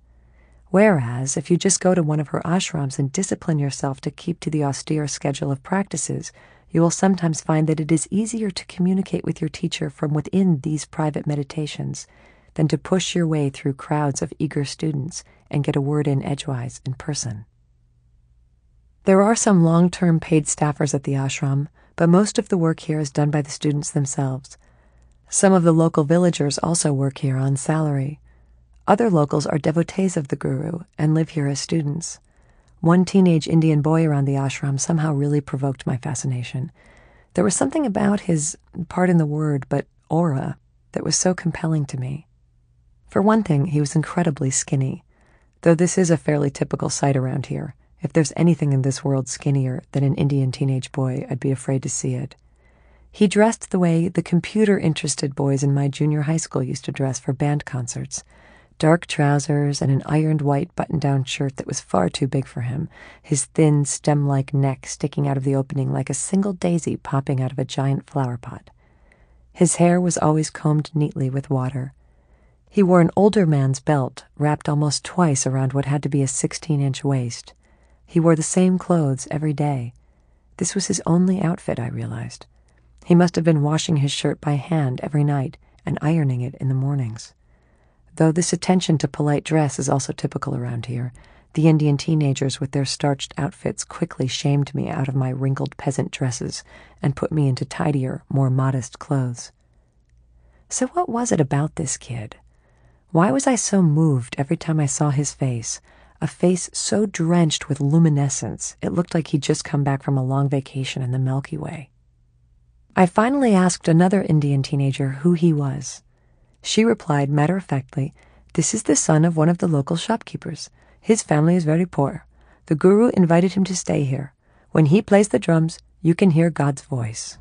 Speaker 1: Whereas, if you just go to one of her ashrams and discipline yourself to keep to the austere schedule of practices, you will sometimes find that it is easier to communicate with your teacher from within these private meditations than to push your way through crowds of eager students and get a word in edgewise in person. There are some long term paid staffers at the ashram, but most of the work here is done by the students themselves. Some of the local villagers also work here on salary. Other locals are devotees of the Guru and live here as students. One teenage Indian boy around the ashram somehow really provoked my fascination. There was something about his, pardon the word, but aura, that was so compelling to me. For one thing, he was incredibly skinny, though this is a fairly typical sight around here. If there's anything in this world skinnier than an Indian teenage boy, I'd be afraid to see it. He dressed the way the computer interested boys in my junior high school used to dress for band concerts dark trousers and an ironed white button down shirt that was far too big for him, his thin stem like neck sticking out of the opening like a single daisy popping out of a giant flower pot. His hair was always combed neatly with water. He wore an older man's belt, wrapped almost twice around what had to be a 16 inch waist. He wore the same clothes every day. This was his only outfit, I realized. He must have been washing his shirt by hand every night and ironing it in the mornings. Though this attention to polite dress is also typical around here, the Indian teenagers with their starched outfits quickly shamed me out of my wrinkled peasant dresses and put me into tidier, more modest clothes. So, what was it about this kid? Why was I so moved every time I saw his face? A face so drenched with luminescence, it looked like he'd just come back from a long vacation in the Milky Way. I finally asked another Indian teenager who he was. She replied matter of factly, This is the son of one of the local shopkeepers. His family is very poor. The Guru invited him to stay here. When he plays the drums, you can hear God's voice.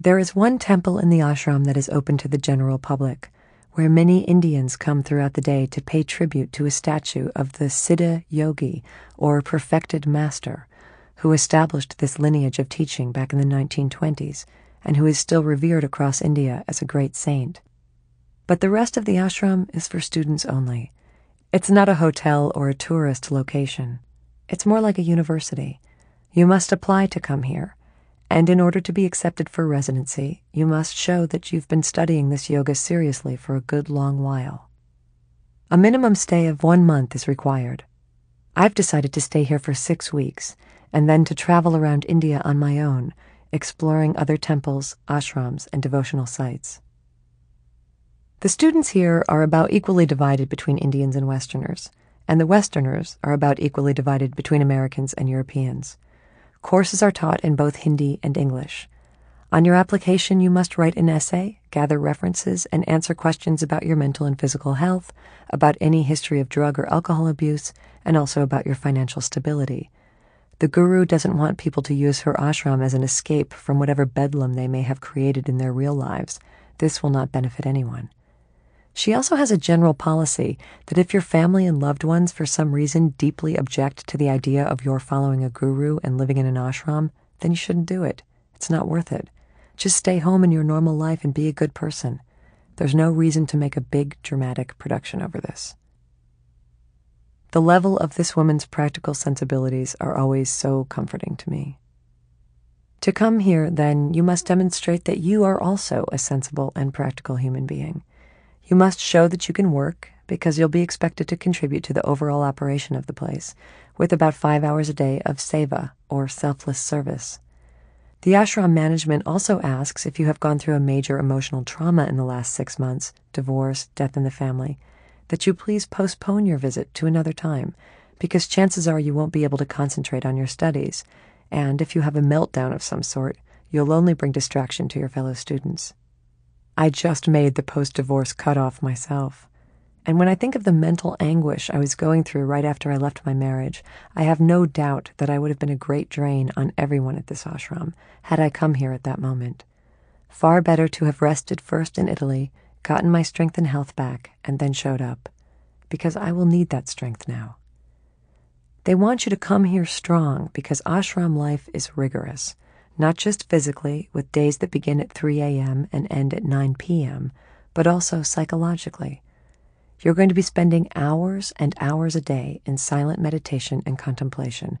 Speaker 1: There is one temple in the ashram that is open to the general public, where many Indians come throughout the day to pay tribute to a statue of the Siddha Yogi, or perfected master, who established this lineage of teaching back in the 1920s and who is still revered across India as a great saint. But the rest of the ashram is for students only it's not a hotel or a tourist location. It's more like a university. You must apply to come here, and in order to be accepted for residency, you must show that you've been studying this yoga seriously for a good long while. A minimum stay of one month is required. I've decided to stay here for six weeks and then to travel around India on my own, exploring other temples, ashrams, and devotional sites. The students here are about equally divided between Indians and Westerners, and the Westerners are about equally divided between Americans and Europeans. Courses are taught in both Hindi and English. On your application, you must write an essay, gather references, and answer questions about your mental and physical health, about any history of drug or alcohol abuse, and also about your financial stability. The Guru doesn't want people to use her ashram as an escape from whatever bedlam they may have created in their real lives. This will not benefit anyone. She also has a general policy that if your family and loved ones for some reason deeply object to the idea of your following a guru and living in an ashram, then you shouldn't do it. It's not worth it. Just stay home in your normal life and be a good person. There's no reason to make a big dramatic production over this. The level of this woman's practical sensibilities are always so comforting to me. To come here, then, you must demonstrate that you are also a sensible and practical human being you must show that you can work because you'll be expected to contribute to the overall operation of the place with about five hours a day of seva, or selfless service. The ashram management also asks if you have gone through a major emotional trauma in the last six months divorce, death in the family that you please postpone your visit to another time because chances are you won't be able to concentrate on your studies, and if you have a meltdown of some sort, you'll only bring distraction to your fellow students. I just made the post divorce cutoff myself. And when I think of the mental anguish I was going through right after I left my marriage, I have no doubt that I would have been a great drain on everyone at this ashram had I come here at that moment. Far better to have rested first in Italy, gotten my strength and health back, and then showed up, because I will need that strength now. They want you to come here strong because ashram life is rigorous not just physically, with days that begin at 3 a.m. and end at 9 p.m., but also psychologically. You're going to be spending hours and hours a day in silent meditation and contemplation,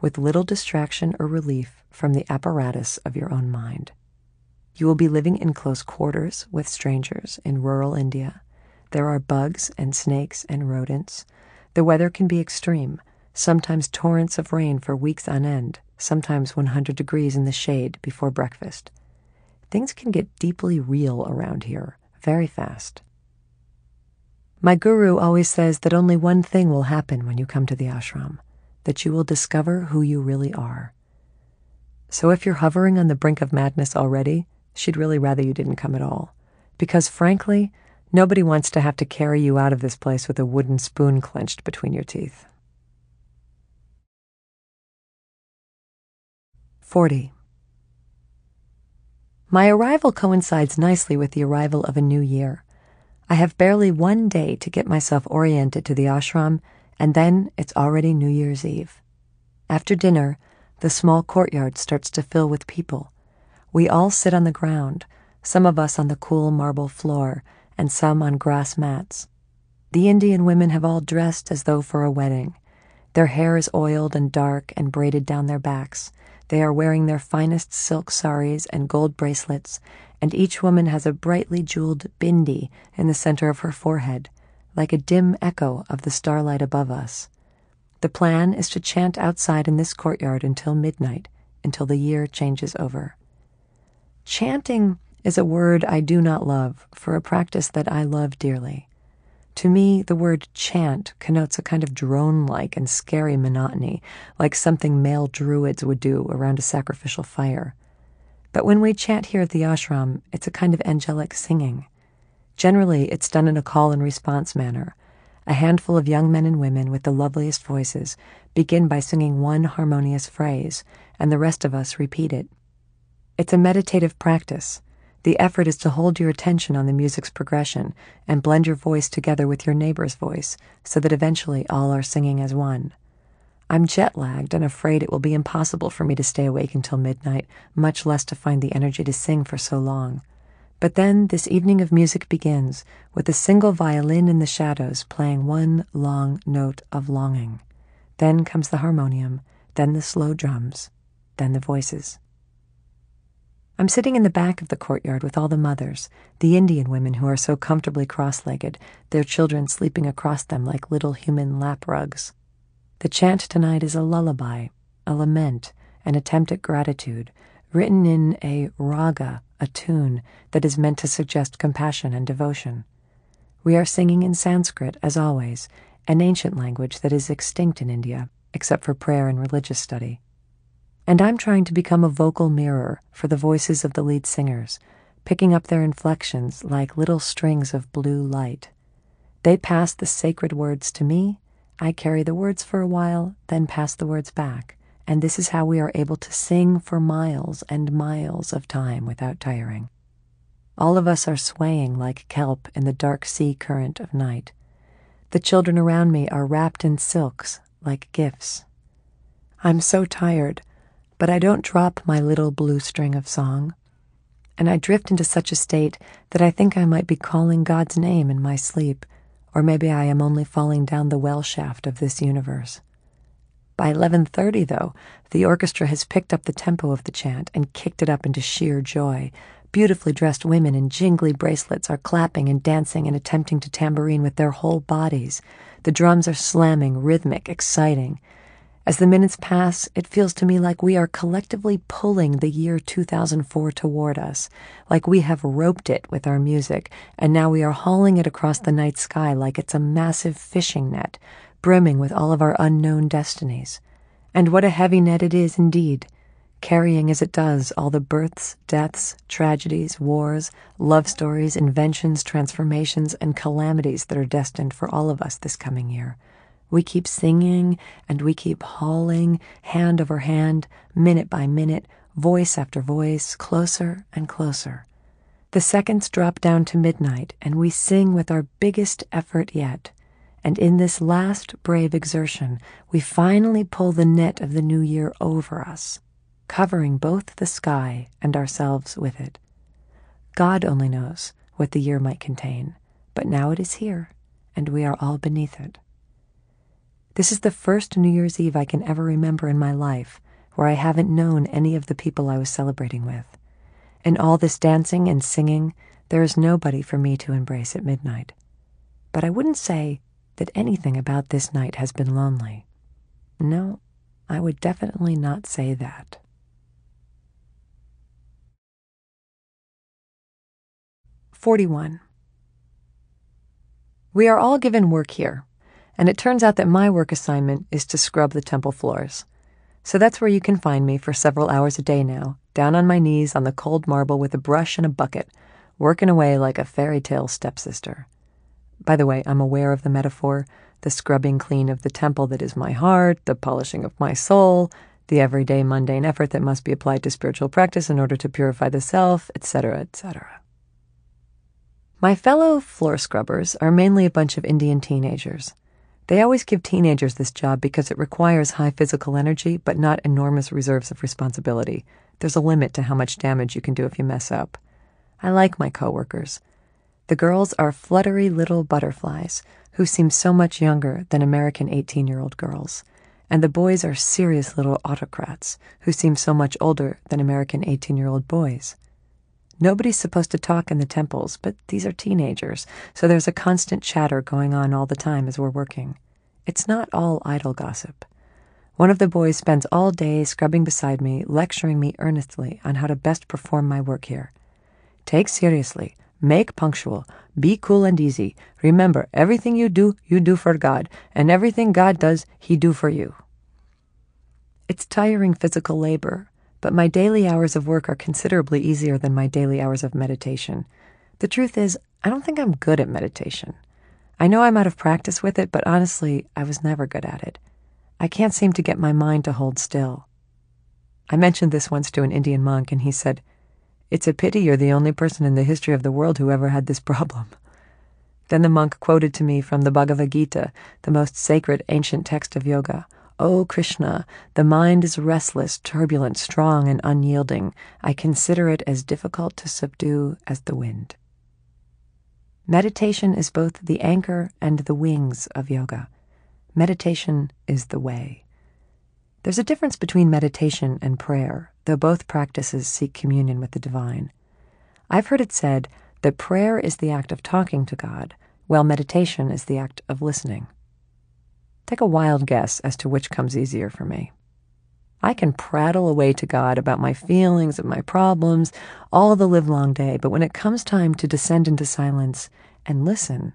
Speaker 1: with little distraction or relief from the apparatus of your own mind. You will be living in close quarters with strangers in rural India. There are bugs and snakes and rodents. The weather can be extreme, sometimes torrents of rain for weeks on end sometimes 100 degrees in the shade before breakfast. Things can get deeply real around here very fast. My guru always says that only one thing will happen when you come to the ashram that you will discover who you really are. So if you're hovering on the brink of madness already, she'd really rather you didn't come at all. Because frankly, nobody wants to have to carry you out of this place with a wooden spoon clenched between your teeth. 40. My arrival coincides nicely with the arrival of a new year. I have barely one day to get myself oriented to the ashram, and then it's already New Year's Eve. After dinner, the small courtyard starts to fill with people. We all sit on the ground, some of us on the cool marble floor, and some on grass mats. The Indian women have all dressed as though for a wedding. Their hair is oiled and dark and braided down their backs. They are wearing their finest silk saris and gold bracelets, and each woman has a brightly jeweled bindi in the center of her forehead, like a dim echo of the starlight above us. The plan is to chant outside in this courtyard until midnight, until the year changes over. Chanting is a word I do not love for a practice that I love dearly. To me, the word chant connotes a kind of drone like and scary monotony, like something male druids would do around a sacrificial fire. But when we chant here at the ashram, it's a kind of angelic singing. Generally, it's done in a call and response manner. A handful of young men and women with the loveliest voices begin by singing one harmonious phrase, and the rest of us repeat it. It's a meditative practice the effort is to hold your attention on the music's progression and blend your voice together with your neighbor's voice so that eventually all are singing as one. I'm jet lagged and afraid it will be impossible for me to stay awake until midnight, much less to find the energy to sing for so long. But then this evening of music begins with a single violin in the shadows playing one long note of longing. Then comes the harmonium, then the slow drums, then the voices. I'm sitting in the back of the courtyard with all the mothers, the Indian women who are so comfortably cross legged, their children sleeping across them like little human lap rugs. The chant tonight is a lullaby, a lament, an attempt at gratitude, written in a raga, a tune that is meant to suggest compassion and devotion. We are singing in Sanskrit, as always, an ancient language that is extinct in India, except for prayer and religious study. And I'm trying to become a vocal mirror for the voices of the lead singers, picking up their inflections like little strings of blue light. They pass the sacred words to me, I carry the words for a while, then pass the words back. And this is how we are able to sing for miles and miles of time without tiring. All of us are swaying like kelp in the dark sea current of night. The children around me are wrapped in silks like gifts. I'm so tired but I don't drop my little blue string of song. And I drift into such a state that I think I might be calling God's name in my sleep, or maybe I am only falling down the well shaft of this universe. By 11:30 though, the orchestra has picked up the tempo of the chant and kicked it up into sheer joy. Beautifully dressed women in jingly bracelets are clapping and dancing and attempting to tambourine with their whole bodies. The drums are slamming, rhythmic, exciting. As the minutes pass, it feels to me like we are collectively pulling the year 2004 toward us, like we have roped it with our music, and now we are hauling it across the night sky like it's a massive fishing net, brimming with all of our unknown destinies. And what a heavy net it is indeed, carrying as it does all the births, deaths, tragedies, wars, love stories, inventions, transformations, and calamities that are destined for all of us this coming year. We keep singing and we keep hauling, hand over hand, minute by minute, voice after voice, closer and closer. The seconds drop down to midnight, and we sing with our biggest effort yet. And in this last brave exertion, we finally pull the net of the new year over us, covering both the sky and ourselves with it. God only knows what the year might contain, but now it is here, and we are all beneath it. This is the first New Year's Eve I can ever remember in my life where I haven't known any of the people I was celebrating with. In all this dancing and singing, there is nobody for me to embrace at midnight. But I wouldn't say that anything about this night has been lonely. No, I would definitely not say that. Forty-one. We are all given work here, and it turns out that my work assignment is to scrub the temple floors. So that's where you can find me for several hours a day now, down on my knees on the cold marble with a brush and a bucket, working away like a fairy tale stepsister. By the way, I'm aware of the metaphor the scrubbing clean of the temple that is my heart, the polishing of my soul, the everyday mundane effort that must be applied to spiritual practice in order to purify the self, etc., etc. My fellow floor scrubbers are mainly a bunch of Indian teenagers. They always give teenagers this job because it requires high physical energy, but not enormous reserves of responsibility. There's a limit to how much damage you can do if you mess up. I like my coworkers. The girls are fluttery little butterflies who seem so much younger than American 18 year old girls. and the boys are serious little autocrats who seem so much older than American 18 year old boys. Nobody's supposed to talk in the temples, but these are teenagers, so there's a constant chatter going on all the time as we're working. It's not all idle gossip. One of the boys spends all day scrubbing beside me, lecturing me earnestly on how to best perform my work here. Take seriously, make punctual, be cool and easy. Remember, everything you do, you do for God, and everything God does, He do for you. It's tiring physical labor, but my daily hours of work are considerably easier than my daily hours of meditation. The truth is, I don't think I'm good at meditation. I know I'm out of practice with it, but honestly, I was never good at it. I can't seem to get my mind to hold still. I mentioned this once to an Indian monk, and he said, It's a pity you're the only person in the history of the world who ever had this problem. Then the monk quoted to me from the Bhagavad Gita, the most sacred ancient text of yoga. O Krishna, the mind is restless, turbulent, strong, and unyielding. I consider it as difficult to subdue as the wind. Meditation is both the anchor and the wings of yoga. Meditation is the way. There's a difference between meditation and prayer, though both practices seek communion with the divine. I've heard it said that prayer is the act of talking to God, while meditation is the act of listening. Take a wild guess as to which comes easier for me. I can prattle away to God about my feelings and my problems all the livelong day, but when it comes time to descend into silence and listen,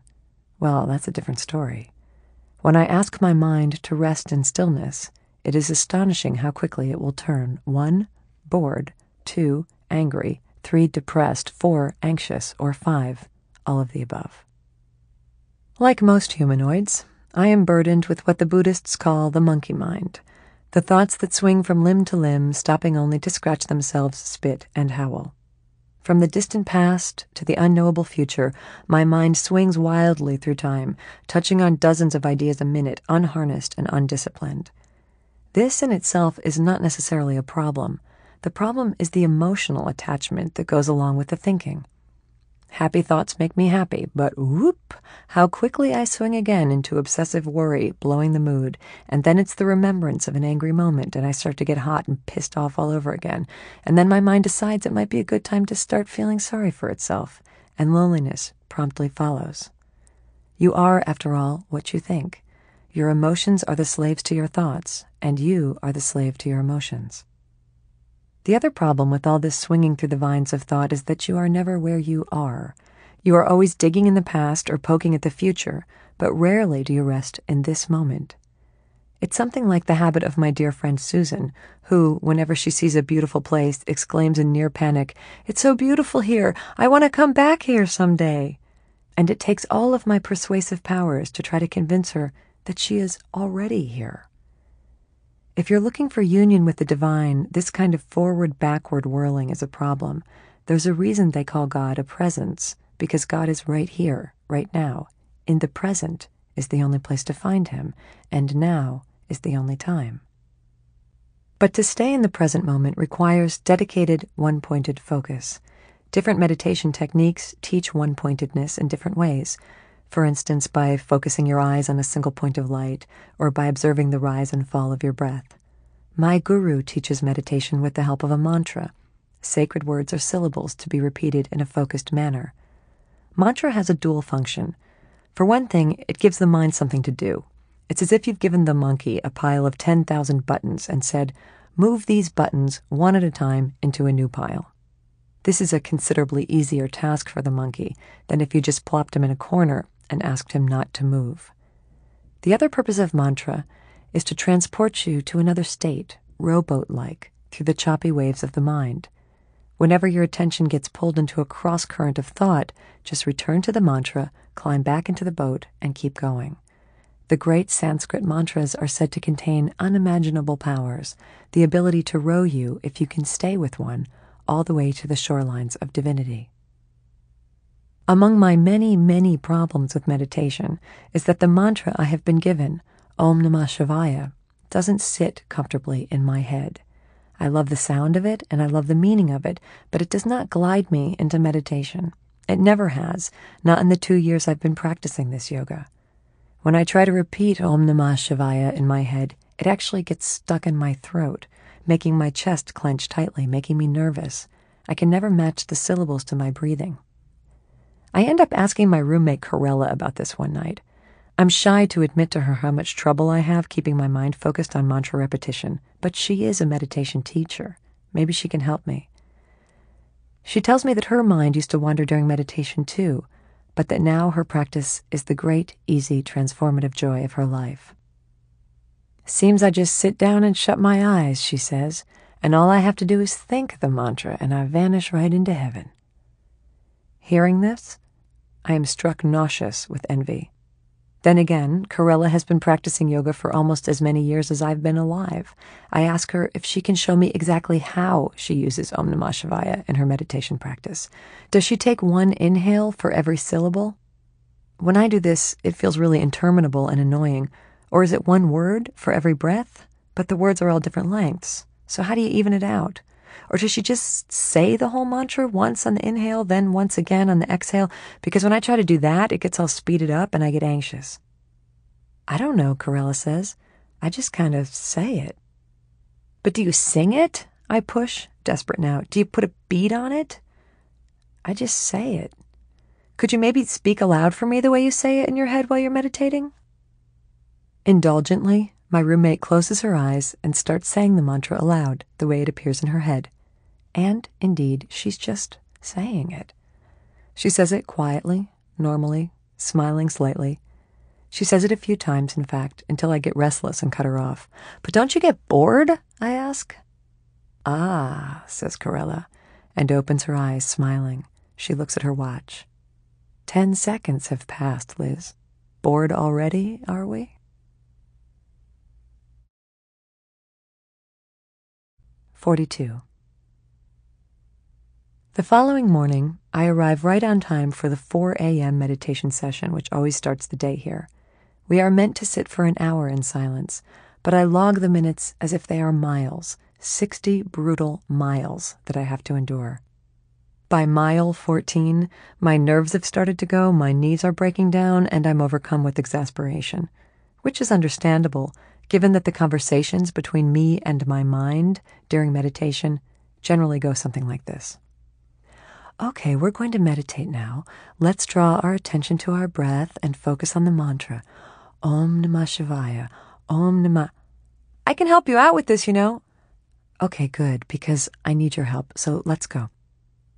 Speaker 1: well, that's a different story. When I ask my mind to rest in stillness, it is astonishing how quickly it will turn one, bored, two, angry, three, depressed, four, anxious, or five, all of the above. Like most humanoids, I am burdened with what the Buddhists call the monkey mind, the thoughts that swing from limb to limb, stopping only to scratch themselves, spit, and howl. From the distant past to the unknowable future, my mind swings wildly through time, touching on dozens of ideas a minute, unharnessed and undisciplined. This in itself is not necessarily a problem. The problem is the emotional attachment that goes along with the thinking. Happy thoughts make me happy, but whoop, how quickly I swing again into obsessive worry, blowing the mood, and then it's the remembrance of an angry moment, and I start to get hot and pissed off all over again. And then my mind decides it might be a good time to start feeling sorry for itself, and loneliness promptly follows. You are, after all, what you think. Your emotions are the slaves to your thoughts, and you are the slave to your emotions. The other problem with all this swinging through the vines of thought is that you are never where you are. You are always digging in the past or poking at the future, but rarely do you rest in this moment. It's something like the habit of my dear friend Susan, who, whenever she sees a beautiful place, exclaims in near panic, It's so beautiful here! I want to come back here some day! And it takes all of my persuasive powers to try to convince her that she is already here. If you're looking for union with the divine, this kind of forward backward whirling is a problem. There's a reason they call God a presence, because God is right here, right now. In the present is the only place to find him, and now is the only time. But to stay in the present moment requires dedicated, one pointed focus. Different meditation techniques teach one pointedness in different ways for instance, by focusing your eyes on a single point of light or by observing the rise and fall of your breath. My guru teaches meditation with the help of a mantra. Sacred words or syllables to be repeated in a focused manner. Mantra has a dual function. For one thing, it gives the mind something to do. It's as if you've given the monkey a pile of 10,000 buttons and said, move these buttons one at a time into a new pile. This is a considerably easier task for the monkey than if you just plopped him in a corner and asked him not to move. The other purpose of mantra is to transport you to another state, rowboat like, through the choppy waves of the mind. Whenever your attention gets pulled into a cross current of thought, just return to the mantra, climb back into the boat, and keep going. The great Sanskrit mantras are said to contain unimaginable powers, the ability to row you, if you can stay with one, all the way to the shorelines of divinity. Among my many, many problems with meditation is that the mantra I have been given, Om Namah Shivaya, doesn't sit comfortably in my head. I love the sound of it and I love the meaning of it, but it does not glide me into meditation. It never has, not in the two years I've been practicing this yoga. When I try to repeat Om Namah Shivaya in my head, it actually gets stuck in my throat, making my chest clench tightly, making me nervous. I can never match the syllables to my breathing. I end up asking my roommate Corella about this one night. I'm shy to admit to her how much trouble I have keeping my mind focused on mantra repetition, but she is a meditation teacher. Maybe she can help me. She tells me that her mind used to wander during meditation too, but that now her practice is the great, easy, transformative joy of her life. Seems I just sit down and shut my eyes, she says, and all I have to do is think the mantra and I vanish right into heaven. Hearing this, I am struck nauseous with envy. Then again, Corella has been practicing yoga for almost as many years as I've been alive. I ask her if she can show me exactly how she uses Om Namah Shivaya in her meditation practice. Does she take one inhale for every syllable? When I do this, it feels really interminable and annoying. Or is it one word for every breath? But the words are all different lengths. So how do you even it out? Or does she just say the whole mantra once on the inhale, then once again on the exhale? Because when I try to do that, it gets all speeded up and I get anxious. I don't know, Corella says. I just kind of say it. But do you sing it? I push, desperate now. Do you put a beat on it? I just say it. Could you maybe speak aloud for me the way you say it in your head while you're meditating? Indulgently, my roommate closes her eyes and starts saying the mantra aloud, the way it appears in her head. And, indeed, she's just saying it. She says it quietly, normally, smiling slightly. She says it a few times, in fact, until I get restless and cut her off. But don't you get bored? I ask. Ah, says Corella, and opens her eyes, smiling. She looks at her watch. Ten seconds have passed, Liz. Bored already, are we? 42. The following morning, I arrive right on time for the 4 a.m. meditation session, which always starts the day here. We are meant to sit for an hour in silence, but I log the minutes as if they are miles 60 brutal miles that I have to endure. By mile 14, my nerves have started to go, my knees are breaking down, and I'm overcome with exasperation, which is understandable given that the conversations between me and my mind during meditation generally go something like this. Okay, we're going to meditate now. Let's draw our attention to our breath and focus on the mantra Om Namah Shivaya, Om Namah. I can help you out with this, you know. Okay, good, because I need your help, so let's go.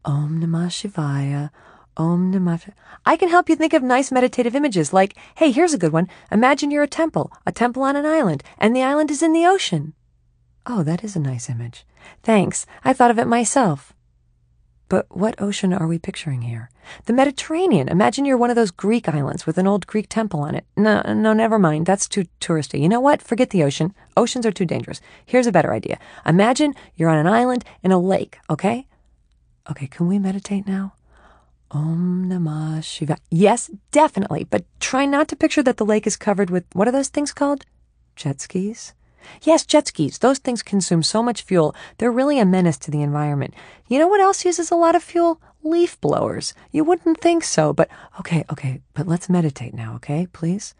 Speaker 1: Om Namah Shivaya, Om Namah. I can help you think of nice meditative images like, hey, here's a good one. Imagine you're a temple, a temple on an island, and the island is in the ocean. Oh, that is a nice image. Thanks. I thought of it myself. But what ocean are we picturing here? The Mediterranean. Imagine you're one of those Greek islands with an old Greek temple on it. No, no, never mind. That's too touristy. You know what? Forget the ocean. Oceans are too dangerous. Here's a better idea. Imagine you're on an island in a lake, okay? Okay, can we meditate now? Om Namah Shiva. Yes, definitely, but try not to picture that the lake is covered with what are those things called? Jet skis? Yes, jet skis. Those things consume so much fuel. They're really a menace to the environment. You know what else uses a lot of fuel? Leaf blowers. You wouldn't think so, but okay, okay, but let's meditate now, okay, please?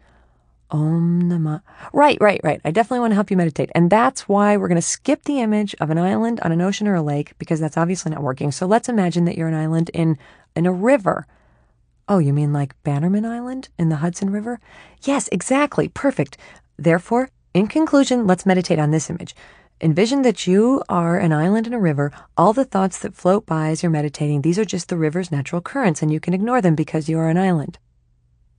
Speaker 1: Om Namah. Right, right, right. I definitely want to help you meditate. And that's why we're going to skip the image of an island on an ocean or a lake because that's obviously not working. So let's imagine that you're an island in in a river. Oh, you mean like Bannerman Island in the Hudson River? Yes, exactly. Perfect. Therefore, in conclusion, let's meditate on this image. Envision that you are an island in a river. All the thoughts that float by as you're meditating, these are just the river's natural currents, and you can ignore them because you are an island.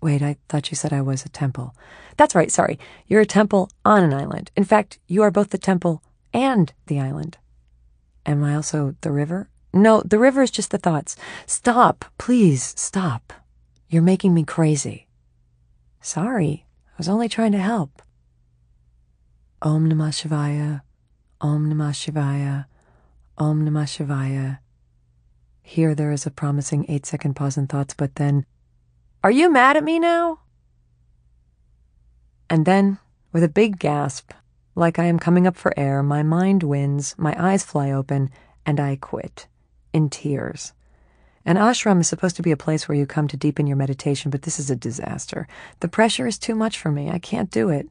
Speaker 1: Wait, I thought you said I was a temple. That's right, sorry. You're a temple on an island. In fact, you are both the temple and the island. Am I also the river? No, the river is just the thoughts. Stop, please, stop. You're making me crazy. Sorry, I was only trying to help. Om Namah Shivaya, Om Namah Shivaya, Om Namah Shivaya. Here there is a promising eight second pause in thoughts, but then, Are you mad at me now? And then, with a big gasp, like I am coming up for air, my mind wins, my eyes fly open, and I quit in tears. An ashram is supposed to be a place where you come to deepen your meditation, but this is a disaster. The pressure is too much for me. I can't do it.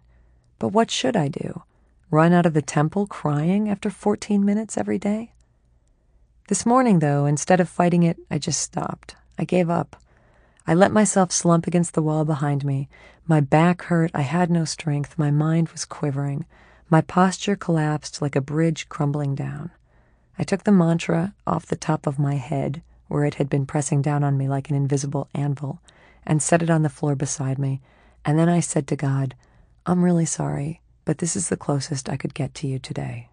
Speaker 1: But what should I do? Run out of the temple crying after 14 minutes every day? This morning, though, instead of fighting it, I just stopped. I gave up. I let myself slump against the wall behind me. My back hurt. I had no strength. My mind was quivering. My posture collapsed like a bridge crumbling down. I took the mantra off the top of my head, where it had been pressing down on me like an invisible anvil, and set it on the floor beside me. And then I said to God, I'm really sorry, but this is the closest I could get to you today.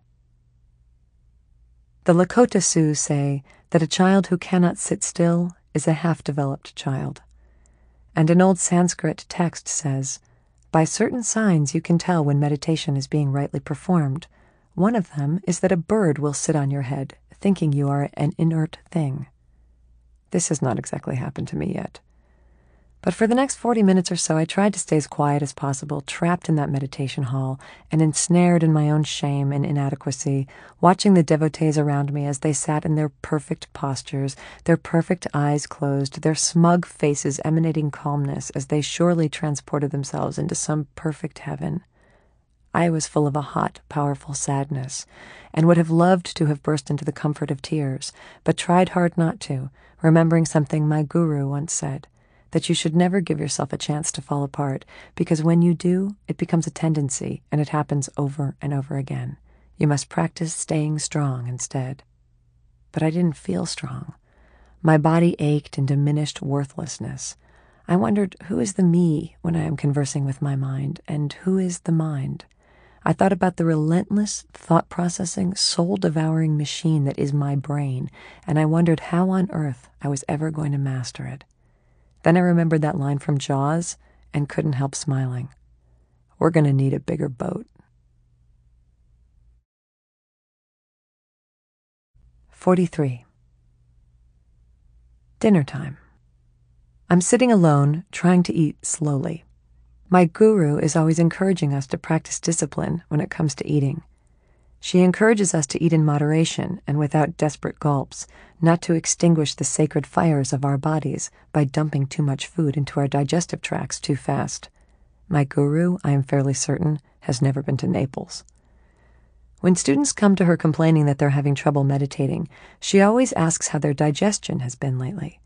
Speaker 1: The Lakota Sioux say that a child who cannot sit still is a half developed child. And an old Sanskrit text says, By certain signs you can tell when meditation is being rightly performed. One of them is that a bird will sit on your head, thinking you are an inert thing. This has not exactly happened to me yet. But for the next 40 minutes or so, I tried to stay as quiet as possible, trapped in that meditation hall and ensnared in my own shame and inadequacy, watching the devotees around me as they sat in their perfect postures, their perfect eyes closed, their smug faces emanating calmness as they surely transported themselves into some perfect heaven. I was full of a hot, powerful sadness, and would have loved to have burst into the comfort of tears, but tried hard not to, remembering something my guru once said that you should never give yourself a chance to fall apart, because when you do, it becomes a tendency and it happens over and over again. You must practice staying strong instead. But I didn't feel strong. My body ached in diminished worthlessness. I wondered who is the me when I am conversing with my mind, and who is the mind? I thought about the relentless, thought processing, soul devouring machine that is my brain, and I wondered how on earth I was ever going to master it. Then I remembered that line from Jaws and couldn't help smiling. We're going to need a bigger boat. 43. Dinner time. I'm sitting alone, trying to eat slowly. My guru is always encouraging us to practice discipline when it comes to eating. She encourages us to eat in moderation and without desperate gulps, not to extinguish the sacred fires of our bodies by dumping too much food into our digestive tracts too fast. My guru, I am fairly certain, has never been to Naples. When students come to her complaining that they're having trouble meditating, she always asks how their digestion has been lately.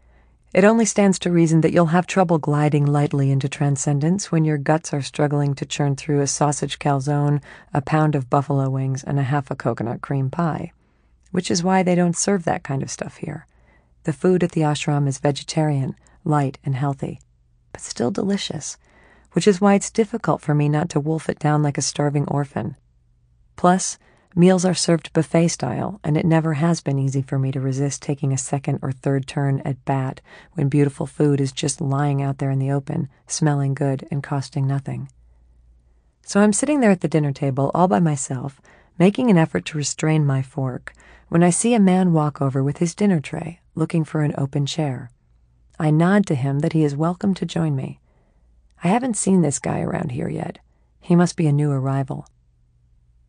Speaker 1: It only stands to reason that you'll have trouble gliding lightly into transcendence when your guts are struggling to churn through a sausage calzone, a pound of buffalo wings, and a half a coconut cream pie. Which is why they don't serve that kind of stuff here. The food at the ashram is vegetarian, light, and healthy, but still delicious, which is why it's difficult for me not to wolf it down like a starving orphan. Plus, Meals are served buffet style, and it never has been easy for me to resist taking a second or third turn at bat when beautiful food is just lying out there in the open, smelling good and costing nothing. So I'm sitting there at the dinner table all by myself, making an effort to restrain my fork, when I see a man walk over with his dinner tray, looking for an open chair. I nod to him that he is welcome to join me. I haven't seen this guy around here yet. He must be a new arrival.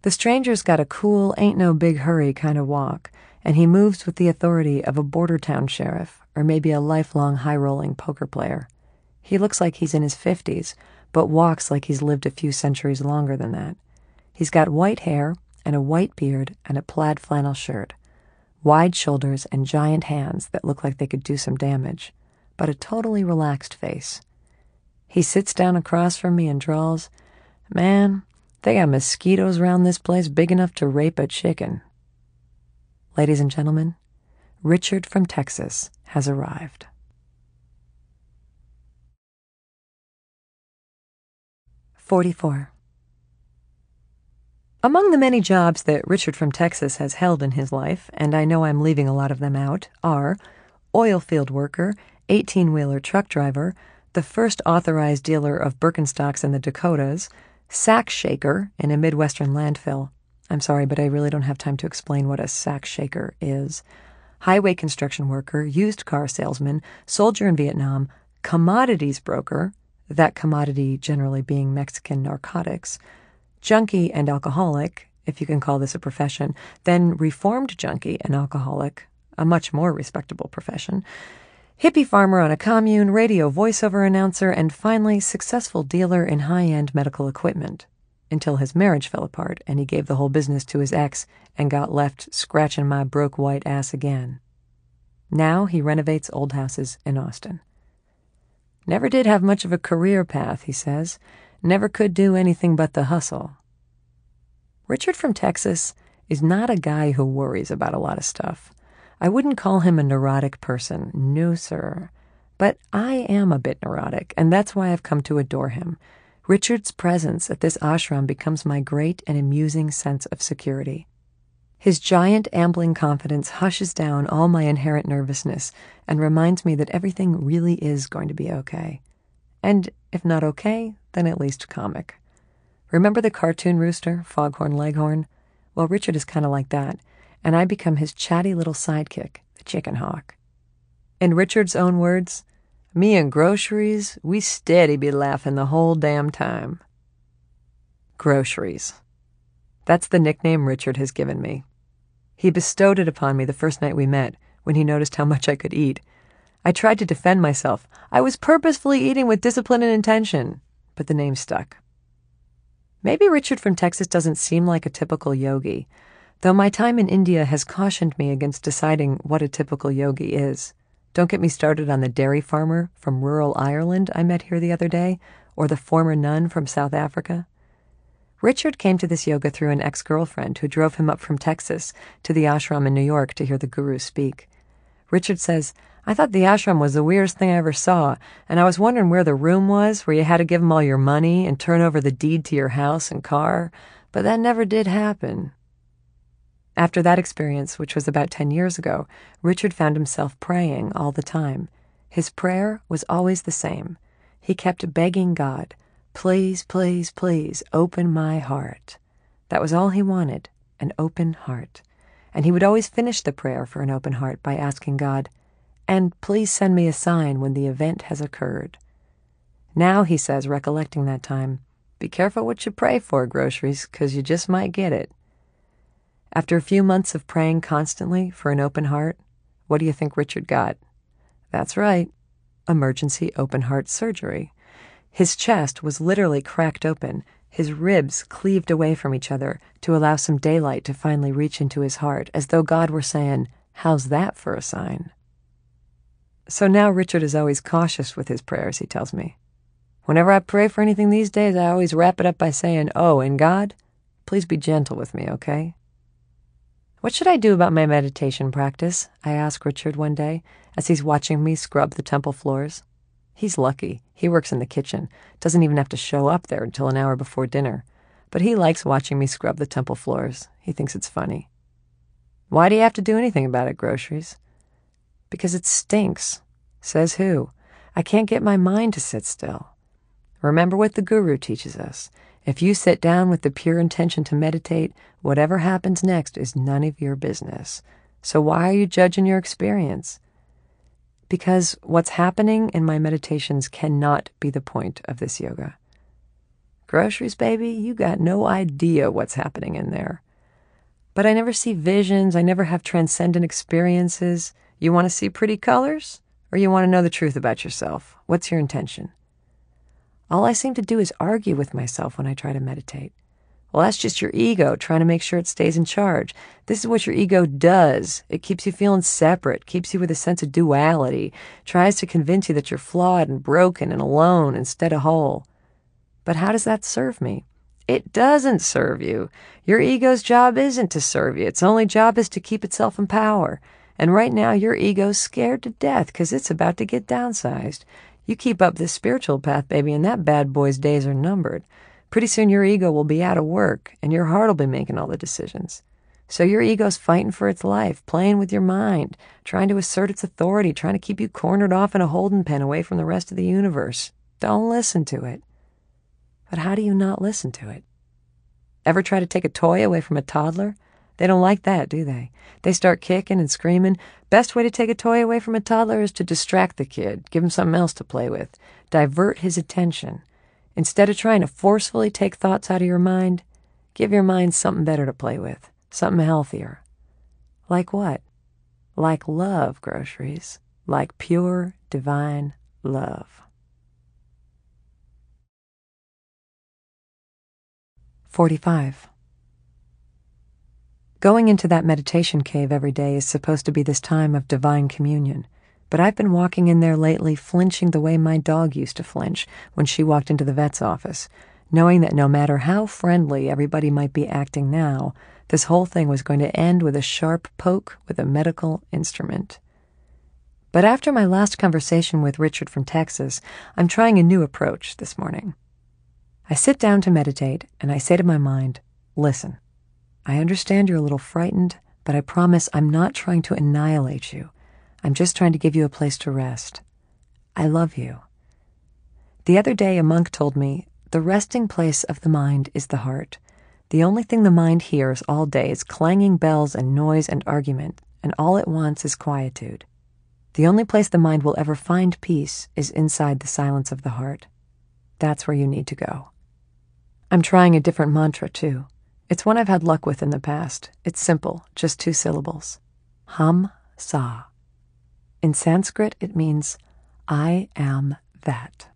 Speaker 1: The stranger's got a cool, ain't no big hurry kind of walk, and he moves with the authority of a border town sheriff or maybe a lifelong high rolling poker player. He looks like he's in his 50s, but walks like he's lived a few centuries longer than that. He's got white hair and a white beard and a plaid flannel shirt, wide shoulders and giant hands that look like they could do some damage, but a totally relaxed face. He sits down across from me and drawls, Man, they got mosquitoes around this place big enough to rape a chicken. Ladies and gentlemen, Richard from Texas has arrived. Forty-four. Among the many jobs that Richard from Texas has held in his life, and I know I'm leaving a lot of them out, are oil field worker, 18 wheeler truck driver, the first authorized dealer of Birkenstocks in the Dakotas, sack shaker in a Midwestern landfill. I'm sorry, but I really don't have time to explain what a sack shaker is. Highway construction worker, used car salesman, soldier in Vietnam, commodities broker, that commodity generally being Mexican narcotics, junkie and alcoholic, if you can call this a profession, then reformed junkie and alcoholic, a much more respectable profession, hippie farmer on a commune, radio voiceover announcer, and finally, successful dealer in high end medical equipment. until his marriage fell apart and he gave the whole business to his ex and got left scratching my broke white ass again. Now he renovates old houses in Austin. Never did have much of a career path, he says. Never could do anything but the hustle. Richard from Texas is not a guy who worries about a lot of stuff. I wouldn't call him a neurotic person. No, sir. But I am a bit neurotic, and that's why I've come to adore him. Richard's presence at this ashram becomes my great and amusing sense of security. His giant, ambling confidence hushes down all my inherent nervousness and reminds me that everything really is going to be okay. And if not okay, then at least comic. Remember the cartoon rooster, Foghorn Leghorn? Well, Richard is kind of like that, and I become his chatty little sidekick, the chicken hawk. In Richard's own words, me and groceries, we steady be laughing the whole damn time. Groceries. That's the nickname Richard has given me. He bestowed it upon me the first night we met, when he noticed how much I could eat. I tried to defend myself. I was purposefully eating with discipline and intention, but the name stuck. Maybe Richard from Texas doesn't seem like a typical yogi, though my time in India has cautioned me against deciding what a typical yogi is. Don't get me started on the dairy farmer from rural Ireland I met here the other day, or the former nun from South Africa. Richard came to this yoga through an ex girlfriend who drove him up from Texas to the ashram in New York to hear the guru speak. Richard says, I thought the ashram was the weirdest thing I ever saw, and I was wondering where the room was where you had to give him all your money and turn over the deed to your house and car, but that never did happen. After that experience, which was about 10 years ago, Richard found himself praying all the time. His prayer was always the same. He kept begging God, Please, please, please, open my heart. That was all he wanted an open heart. And he would always finish the prayer for an open heart by asking God, And please send me a sign when the event has occurred. Now, he says, recollecting that time, Be careful what you pray for, groceries, 'cause you just might get it. After a few months of praying constantly for an open heart, what do you think Richard got? That's right, emergency open heart surgery. His chest was literally cracked open, his ribs cleaved away from each other to allow some daylight to finally reach into his heart, as though God were saying, How's that for a sign? So now Richard is always cautious with his prayers, he tells me. Whenever I pray for anything these days, I always wrap it up by saying, Oh, and God, please be gentle with me, okay? What should I do about my meditation practice? I asked Richard one day as he's watching me scrub the temple floors. He's lucky. He works in the kitchen, doesn't even have to show up there until an hour before dinner. But he likes watching me scrub the temple floors. He thinks it's funny. Why do you have to do anything about it, groceries? Because it stinks. Says who? I can't get my mind to sit still. Remember what the guru teaches us. If you sit down with the pure intention to meditate, whatever happens next is none of your business. So why are you judging your experience? Because what's happening in my meditations cannot be the point of this yoga. Groceries, baby, you got no idea what's happening in there. But I never see visions, I never have transcendent experiences. You want to see pretty colors? Or you want to know the truth about yourself? What's your intention? All I seem to do is argue with myself when I try to meditate. Well, that's just your ego trying to make sure it stays in charge. This is what your ego does. It keeps you feeling separate, keeps you with a sense of duality, tries to convince you that you're flawed and broken and alone instead of whole. But how does that serve me? It doesn't serve you. Your ego's job isn't to serve you. Its only job is to keep itself in power. And right now, your ego's scared to death because it's about to get downsized. You keep up this spiritual path, baby, and that bad boy's days are numbered. Pretty soon your ego will be out of work and your heart will be making all the decisions. So your ego's fighting for its life, playing with your mind, trying to assert its authority, trying to keep you cornered off in a holding pen away from the rest of the universe. Don't listen to it. But how do you not listen to it? Ever try to take a toy away from a toddler? They don't like that, do they? They start kicking and screaming. Best way to take a toy away from a toddler is to distract the kid, give him something else to play with, divert his attention. Instead of trying to forcefully take thoughts out of your mind, give your mind something better to play with, something healthier. Like what? Like love, groceries. Like pure, divine love. 45. Going into that meditation cave every day is supposed to be this time of divine communion, but I've been walking in there lately flinching the way my dog used to flinch when she walked into the vet's office, knowing that no matter how friendly everybody might be acting now, this whole thing was going to end with a sharp poke with a medical instrument. But after my last conversation with Richard from Texas, I'm trying a new approach this morning. I sit down to meditate and I say to my mind, listen. I understand you're a little frightened, but I promise I'm not trying to annihilate you. I'm just trying to give you a place to rest. I love you. The other day, a monk told me the resting place of the mind is the heart. The only thing the mind hears all day is clanging bells and noise and argument, and all it wants is quietude. The only place the mind will ever find peace is inside the silence of the heart. That's where you need to go. I'm trying a different mantra, too. It's one I've had luck with in the past. It's simple, just two syllables. Hum Sa. In Sanskrit, it means, I am that.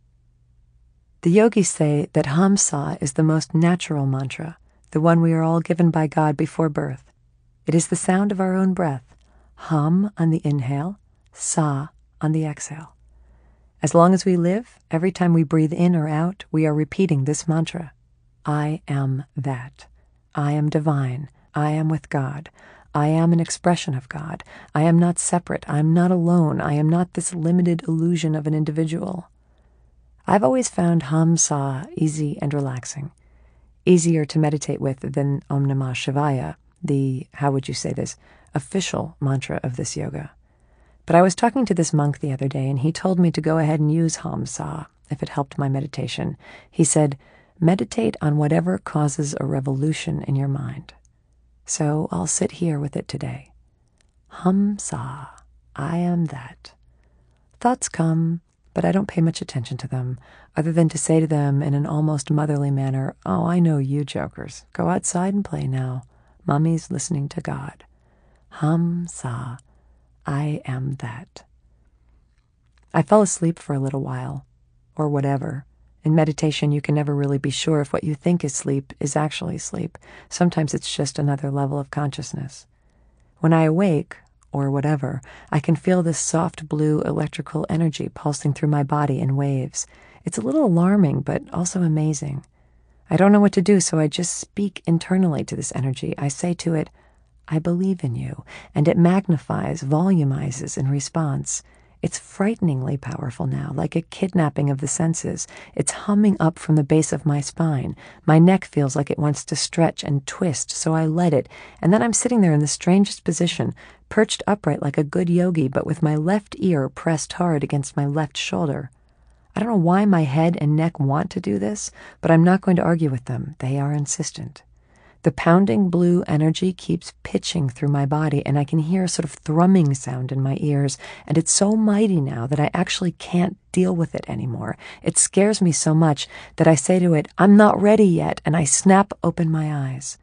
Speaker 1: The yogis say that Hum Sa is the most natural mantra, the one we are all given by God before birth. It is the sound of our own breath, hum on the inhale, sa on the exhale. As long as we live, every time we breathe in or out, we are repeating this mantra I am that. I am divine. I am with God. I am an expression of God. I am not separate. I am not alone. I am not this limited illusion of an individual. I've always found Hamsa easy and relaxing, easier to meditate with than Om Namah Shivaya, the, how would you say this, official mantra of this yoga. But I was talking to this monk the other day, and he told me to go ahead and use Hamsa if it helped my meditation. He said, Meditate on whatever causes a revolution in your mind. So I'll sit here with it today. Hum sa, I am that. Thoughts come, but I don't pay much attention to them, other than to say to them in an almost motherly manner, Oh, I know you jokers. Go outside and play now. Mummy's listening to God. Hum sa, I am that. I fell asleep for a little while, or whatever in meditation, you can never really be sure if what you think is sleep is actually sleep. Sometimes it's just another level of consciousness. When I awake, or whatever, I can feel this soft blue electrical energy pulsing through my body in waves. It's a little alarming, but also amazing. I don't know what to do, so I just speak internally to this energy. I say to it, I believe in you, and it magnifies, volumizes in response. It's frighteningly powerful now, like a kidnapping of the senses. It's humming up from the base of my spine. My neck feels like it wants to stretch and twist, so I let it, and then I'm sitting there in the strangest position, perched upright like a good yogi, but with my left ear pressed hard against my left shoulder. I don't know why my head and neck want to do this, but I'm not going to argue with them. They are insistent. The pounding blue energy keeps pitching through my body, and I can hear a sort of thrumming sound in my ears. And it's so mighty now that I actually can't deal with it anymore. It scares me so much that I say to it, I'm not ready yet, and I snap open my eyes.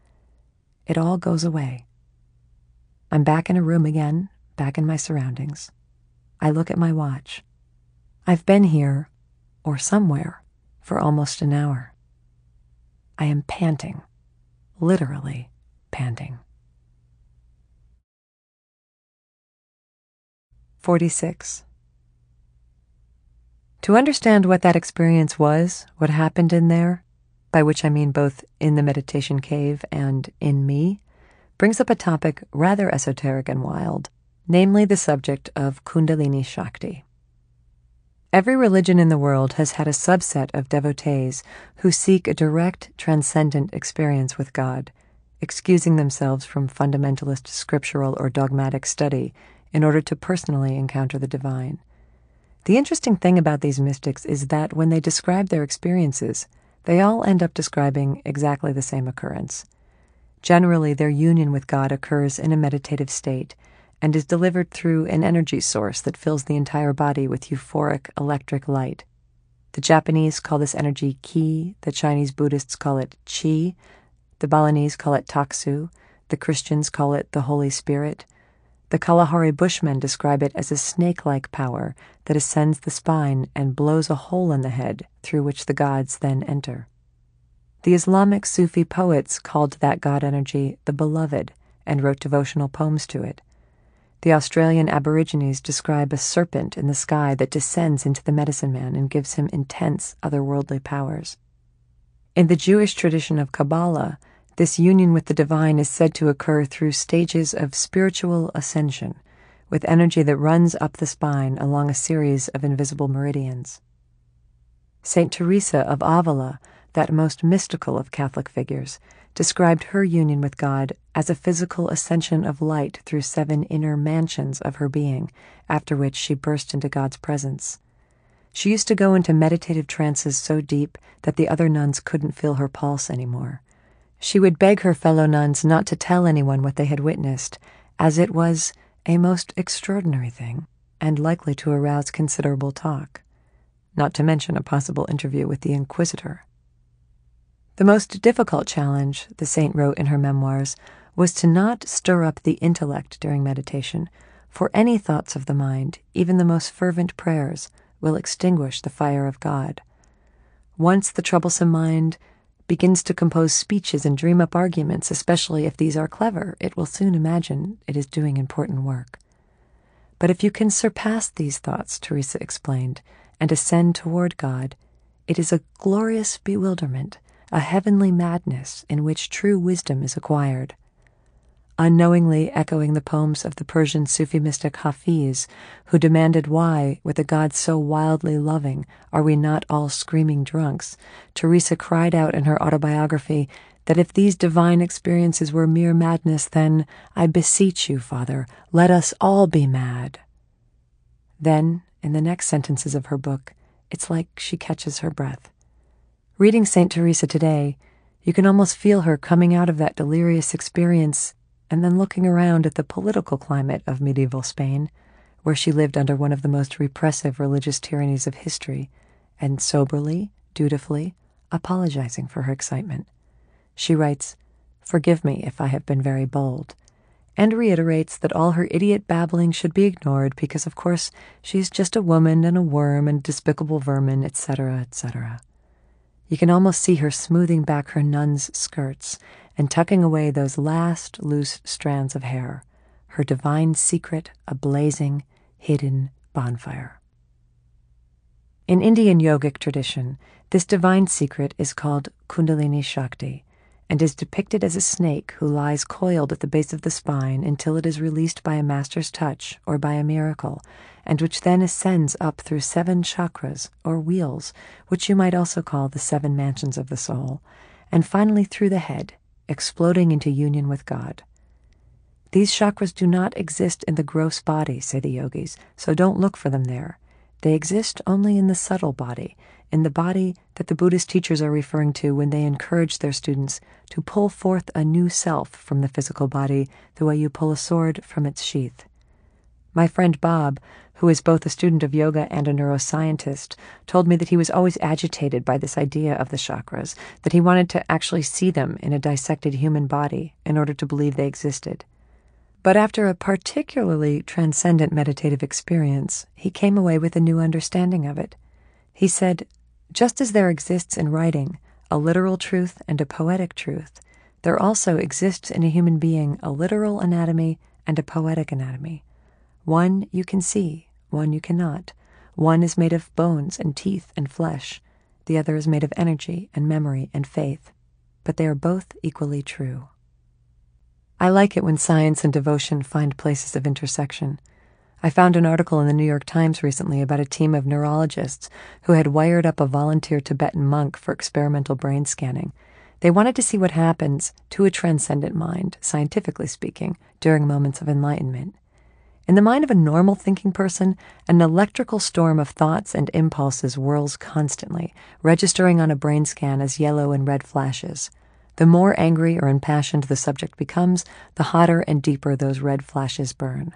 Speaker 1: It all goes away. I'm back in a room again, back in my surroundings. I look at my watch. I've been here, or somewhere, for almost an hour. I am panting literally panting. 46. To understand what that experience was, what happened in there, by which I mean both in the meditation cave and in me, brings up a topic rather esoteric and wild, namely the subject of Kundalini Shakti. Every religion in the world has had a subset of devotees who seek a direct, transcendent experience with God, excusing themselves from fundamentalist scriptural or dogmatic study in order to personally encounter the divine. The interesting thing about these mystics is that when they describe their experiences, they all end up describing exactly the same occurrence. Generally, their union with God occurs in a meditative state and is delivered through an energy source that fills the entire body with euphoric electric light. The Japanese call this energy ki, the Chinese Buddhists call it chi, the Balinese call it taksu, the Christians call it the Holy Spirit. The Kalahari Bushmen describe it as a snake like power that ascends the spine and blows a hole in the head through which the gods then enter. The Islamic Sufi poets called that God energy the Beloved and wrote devotional poems to it. The Australian Aborigines describe a serpent in the sky that descends into the medicine man and gives him intense otherworldly powers. In the Jewish tradition of Kabbalah, this union with the divine is said to occur through stages of spiritual ascension, with energy that runs up the spine along a series of invisible meridians. St. Teresa of Avila, that most mystical of Catholic figures, described her union with God as a physical ascension of light through seven inner mansions of her being, after which she burst into God's presence. She used to go into meditative trances so deep that the other nuns couldn't feel her pulse anymore. She would beg her fellow nuns not to tell anyone what they had witnessed, as it was a most extraordinary thing and likely to arouse considerable talk, not to mention a possible interview with the Inquisitor. The most difficult challenge, the saint wrote in her memoirs, was to not stir up the intellect during meditation, for any thoughts of the mind, even the most fervent prayers, will extinguish the fire of God. Once the troublesome mind begins to compose speeches and dream up arguments, especially if these are clever, it will soon imagine it is doing important work. But if you can surpass these thoughts, Teresa explained, and ascend toward God, it is a glorious bewilderment a heavenly madness in which true wisdom is acquired. Unknowingly echoing the poems of the Persian Sufi mystic Hafiz, who demanded why, with a God so wildly loving, are we not all screaming drunks, Teresa cried out in her autobiography that if these divine experiences were mere madness, then, I beseech you, Father, let us all be mad. Then, in the next sentences of her book, it's like she catches her breath. Reading St. Teresa today, you can almost feel her coming out of that delirious experience and then looking around at the political climate of medieval Spain, where she lived under one of the most repressive religious tyrannies of history, and soberly, dutifully, apologizing for her excitement. She writes, Forgive me if I have been very bold, and reiterates that all her idiot babbling should be ignored because, of course, she's just a woman and a worm and despicable vermin, etc., etc. You can almost see her smoothing back her nun's skirts and tucking away those last loose strands of hair, her divine secret a blazing, hidden bonfire. In Indian yogic tradition, this divine secret is called Kundalini Shakti, and is depicted as a snake who lies coiled at the base of the spine until it is released by a master's touch or by a miracle, and which then ascends up through seven chakras or wheels, which you might also call the seven mansions of the soul, and finally through the head, exploding into union with God. These chakras do not exist in the gross body, say the yogis, so don't look for them there. They exist only in the subtle body, in the body that the Buddhist teachers are referring to when they encourage their students to pull forth a new self from the physical body the way you pull a sword from its sheath. My friend Bob, who is both a student of yoga and a neuroscientist, told me that he was always agitated by this idea of the chakras, that he wanted to actually see them in a dissected human body in order to believe they existed. But after a particularly transcendent meditative experience, he came away with a new understanding of it. He said, just as there exists in writing a literal truth and a poetic truth, there also exists in a human being a literal anatomy and a poetic anatomy. One you can see, one you cannot. One is made of bones and teeth and flesh, the other is made of energy and memory and faith, but they are both equally true. I like it when science and devotion find places of intersection. I found an article in the New York Times recently about a team of neurologists who had wired up a volunteer Tibetan monk for experimental brain scanning. They wanted to see what happens to a transcendent mind, scientifically speaking, during moments of enlightenment. In the mind of a normal thinking person, an electrical storm of thoughts and impulses whirls constantly, registering on a brain scan as yellow and red flashes. The more angry or impassioned the subject becomes, the hotter and deeper those red flashes burn.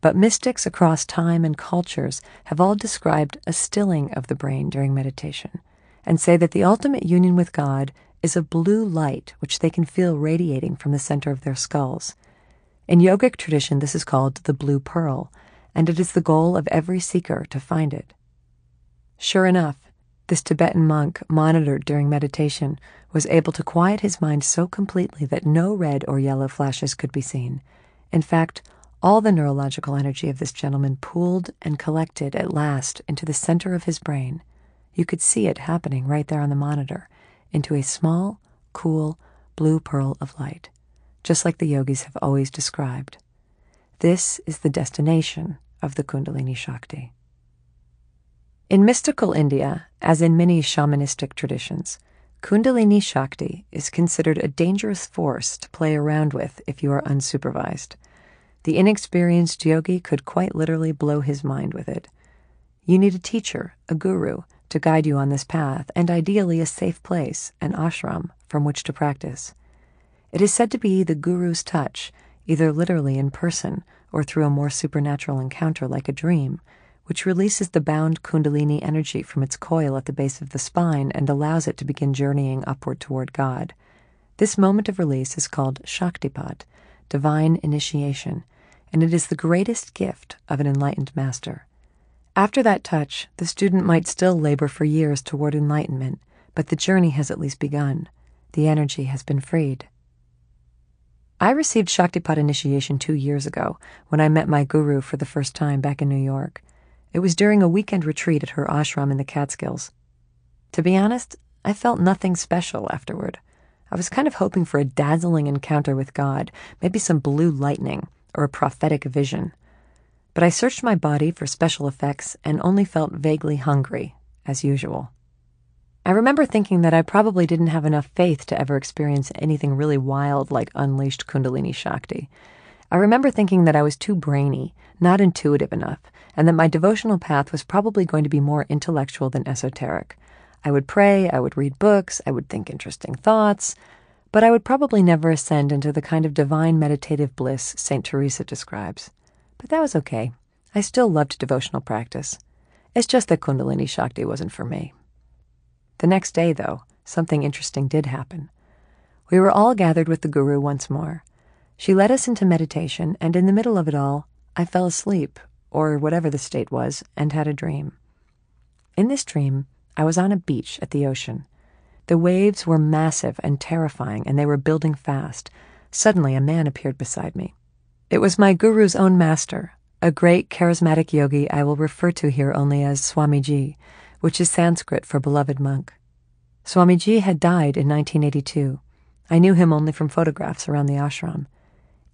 Speaker 1: But mystics across time and cultures have all described a stilling of the brain during meditation and say that the ultimate union with God is a blue light which they can feel radiating from the center of their skulls. In yogic tradition, this is called the blue pearl, and it is the goal of every seeker to find it. Sure enough, This Tibetan monk, monitored during meditation, was able to quiet his mind so completely that no red or yellow flashes could be seen. In fact, all the neurological energy of this gentleman pooled and collected at last into the center of his brain. You could see it happening right there on the monitor, into a small, cool, blue pearl of light, just like the yogis have always described. This is the destination of the Kundalini Shakti. In mystical India, as in many shamanistic traditions, Kundalini Shakti is considered a dangerous force to play around with if you are unsupervised. The inexperienced yogi could quite literally blow his mind with it. You need a teacher, a guru, to guide you on this path, and ideally a safe place, an ashram, from which to practice. It is said to be the guru's touch, either literally in person or through a more supernatural encounter like a dream, which releases the bound Kundalini energy from its coil at the base of the spine and allows it to begin journeying upward toward God. This moment of release is called Shaktipat, divine initiation, and it is the greatest gift of an enlightened master. After that touch, the student might still labor for years toward enlightenment, but the journey has at least begun. The energy has been freed. I received Shaktipat initiation two years ago when I met my guru for the first time back in New York. It was during a weekend retreat at her ashram in the Catskills. To be honest, I felt nothing special afterward. I was kind of hoping for a dazzling encounter with God, maybe some blue lightning or a prophetic vision. But I searched my body for special effects and only felt vaguely hungry, as usual. I remember thinking that I probably didn't have enough faith to ever experience anything really wild like unleashed Kundalini Shakti. I remember thinking that I was too brainy, not intuitive enough, and that my devotional path was probably going to be more intellectual than esoteric. I would pray, I would read books, I would think interesting thoughts, but I would probably never ascend into the kind of divine meditative bliss St. Teresa describes. But that was okay. I still loved devotional practice. It's just that Kundalini Shakti wasn't for me. The next day, though, something interesting did happen. We were all gathered with the Guru once more. She led us into meditation, and in the middle of it all, I fell asleep, or whatever the state was, and had a dream. In this dream, I was on a beach at the ocean. The waves were massive and terrifying, and they were building fast. Suddenly, a man appeared beside me. It was my guru's own master, a great charismatic yogi I will refer to here only as Swamiji, which is Sanskrit for beloved monk. Swamiji had died in 1982. I knew him only from photographs around the ashram.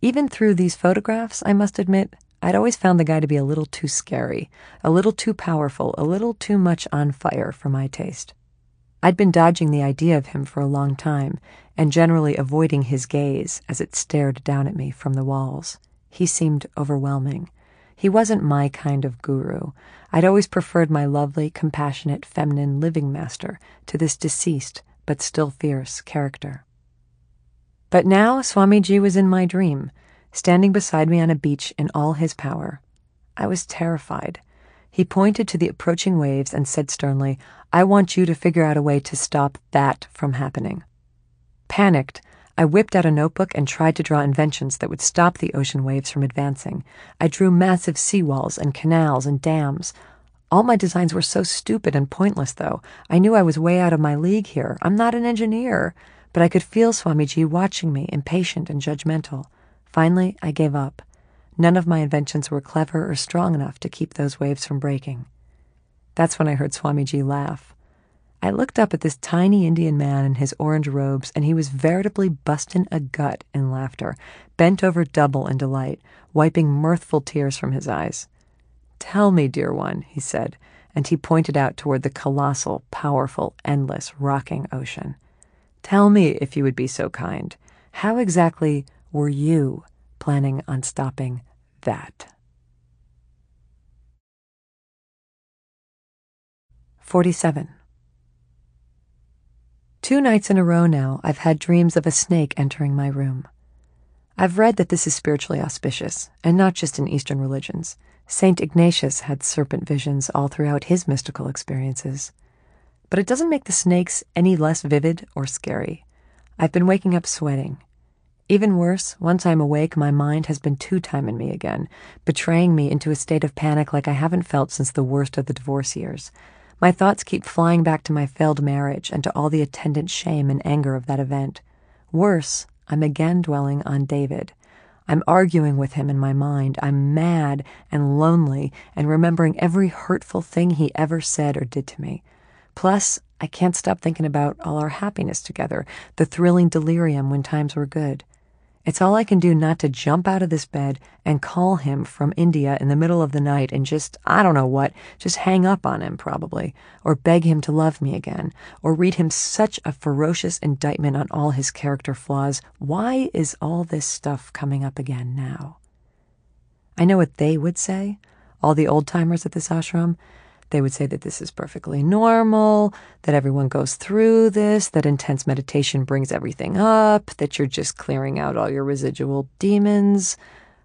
Speaker 1: Even through these photographs, I must admit, I'd always found the guy to be a little too scary, a little too powerful, a little too much on fire for my taste. I'd been dodging the idea of him for a long time, and generally avoiding his gaze as it stared down at me from the walls. He seemed overwhelming. He wasn't my kind of guru. I'd always preferred my lovely, compassionate, feminine living master to this deceased, but still fierce, character. But now Swamiji was in my dream, standing beside me on a beach in all his power. I was terrified. He pointed to the approaching waves and said sternly, I want you to figure out a way to stop that from happening. Panicked, I whipped out a notebook and tried to draw inventions that would stop the ocean waves from advancing. I drew massive seawalls and canals and dams. All my designs were so stupid and pointless, though. I knew I was way out of my league here. I'm not an engineer. But I could feel Swamiji watching me, impatient and judgmental. Finally, I gave up. None of my inventions were clever or strong enough to keep those waves from breaking. That's when I heard Swamiji laugh. I looked up at this tiny Indian man in his orange robes, and he was veritably bustin' a gut in laughter, bent over double in delight, wiping mirthful tears from his eyes. Tell me, dear one, he said, and he pointed out toward the colossal, powerful, endless, rocking ocean. Tell me, if you would be so kind, how exactly were you planning on stopping that? 47. Two nights in a row now, I've had dreams of a snake entering my room. I've read that this is spiritually auspicious, and not just in Eastern religions. St. Ignatius had serpent visions all throughout his mystical experiences but it doesn't make the snakes any less vivid or scary. I've been waking up sweating. Even worse, once I'm awake, my mind has been two timing me again, betraying me into a state of panic like I haven't felt since the worst of the divorce years. My thoughts keep flying back to my failed marriage and to all the attendant shame and anger of that event. Worse, I'm again dwelling on David. I'm arguing with him in my mind. I'm mad and lonely and remembering every hurtful thing he ever said or did to me. Plus, I can't stop thinking about all our happiness together, the thrilling delirium when times were good. It's all I can do not to jump out of this bed and call him from India in the middle of the night and just, I don't know what, just hang up on him probably, or beg him to love me again, or read him such a ferocious indictment on all his character flaws. Why is all this stuff coming up again now? I know what they would say, all the old timers at this ashram. They would say that this is perfectly normal, that everyone goes through this, that intense meditation brings everything up, that you're just clearing out all your residual demons.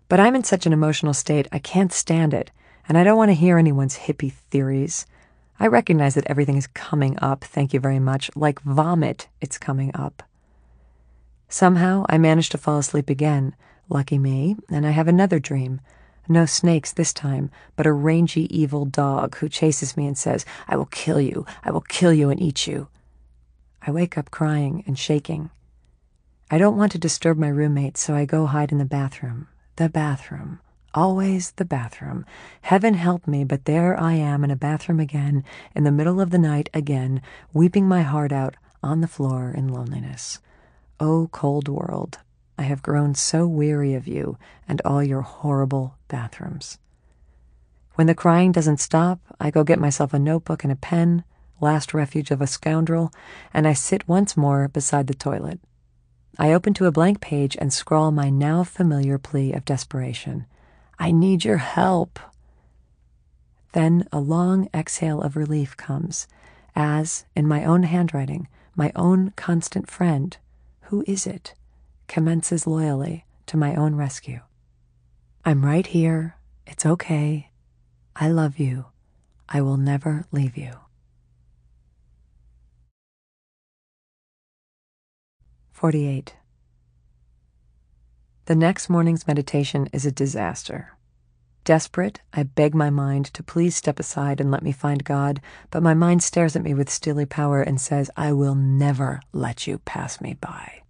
Speaker 1: But I'm in such an emotional state, I can't stand it, and I don't want to hear anyone's hippie theories. I recognize that everything is coming up, thank you very much. Like vomit, it's coming up. Somehow, I manage to fall asleep again. Lucky me, and I have another dream no snakes this time, but a rangy evil dog who chases me and says, I will kill you, I will kill you and eat you. I wake up crying and shaking. I don't want to disturb my roommate, so I go hide in the bathroom. The bathroom. Always the bathroom. Heaven help me, but there I am in a bathroom again, in the middle of the night again, weeping my heart out on the floor in loneliness. Oh, cold world, I have grown so weary of you and all your horrible bathrooms. When the crying doesn't stop, I go get myself a notebook and a pen, last refuge of a scoundrel, and I sit once more beside the toilet. I open to a blank page and scrawl my now familiar plea of desperation. I need your help. Then a long exhale of relief comes, as, in my own handwriting, my own constant friend, who is it? Commences loyally to my own rescue. I'm right here. It's okay. I love you. I will never leave you. Forty-eight. The next morning's meditation is a disaster. Desperate, I beg my mind to please step aside and let me find God, but my mind stares at me with steely power and says, I will never let you pass me by.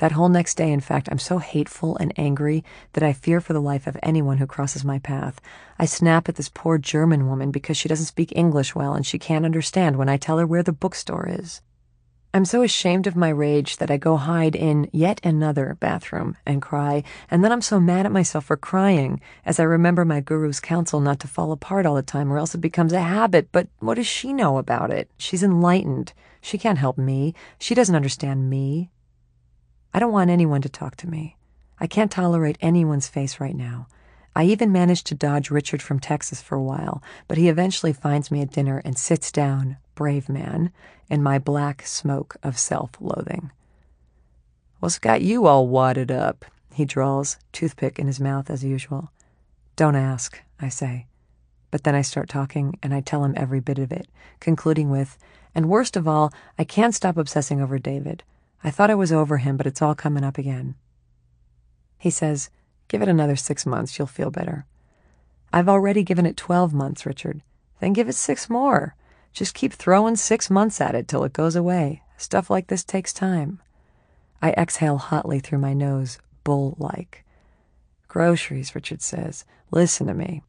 Speaker 1: That whole next day, in fact, I'm so hateful and angry that I fear for the life of anyone who crosses my path. I snap at this poor German woman because she doesn't speak English well and she can't understand when I tell her where the bookstore is. I'm so ashamed of my rage that I go hide in yet another bathroom and cry, and then I'm so mad at myself for crying as I remember my guru's counsel not to fall apart all the time or else it becomes a habit. But what does she know about it? She's enlightened. She can't help me. She doesn't understand me. I don't want anyone to talk to me. I can't tolerate anyone's face right now. I even managed to dodge Richard from Texas for a while, but he eventually finds me at dinner and sits down, brave man, in my black smoke of self loathing. What's got you all wadded up? He drawls, toothpick in his mouth as usual. Don't ask, I say. But then I start talking and I tell him every bit of it, concluding with, and worst of all, I can't stop obsessing over David. I thought I was over him, but it's all coming up again. He says, Give it another six months, you'll feel better. I've already given it 12 months, Richard. Then give it six more. Just keep throwing six months at it till it goes away. Stuff like this takes time. I exhale hotly through my nose, bull like. Groceries, Richard says. Listen to me.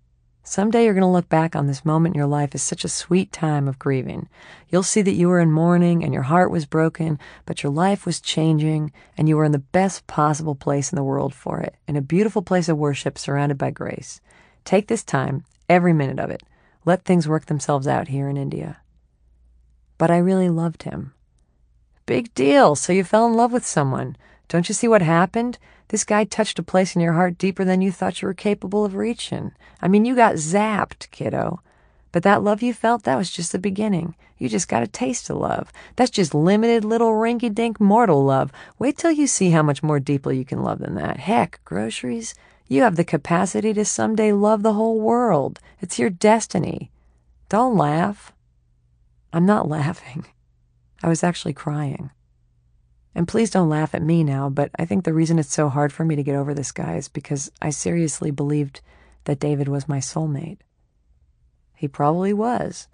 Speaker 1: Someday you're going to look back on this moment in your life as such a sweet time of grieving. You'll see that you were in mourning and your heart was broken, but your life was changing and you were in the best possible place in the world for it, in a beautiful place of worship surrounded by grace. Take this time, every minute of it. Let things work themselves out here in India. But I really loved him. Big deal. So you fell in love with someone. Don't you see what happened? This guy touched a place in your heart deeper than you thought you were capable of reaching. I mean, you got zapped, kiddo. But that love you felt, that was just the beginning. You just got a taste of love. That's just limited little rinky dink mortal love. Wait till you see how much more deeply you can love than that. Heck, groceries, you have the capacity to someday love the whole world. It's your destiny. Don't laugh. I'm not laughing. I was actually crying. And please don't laugh at me now, but I think the reason it's so hard for me to get over this guy is because I seriously believed that David was my soulmate. He probably was,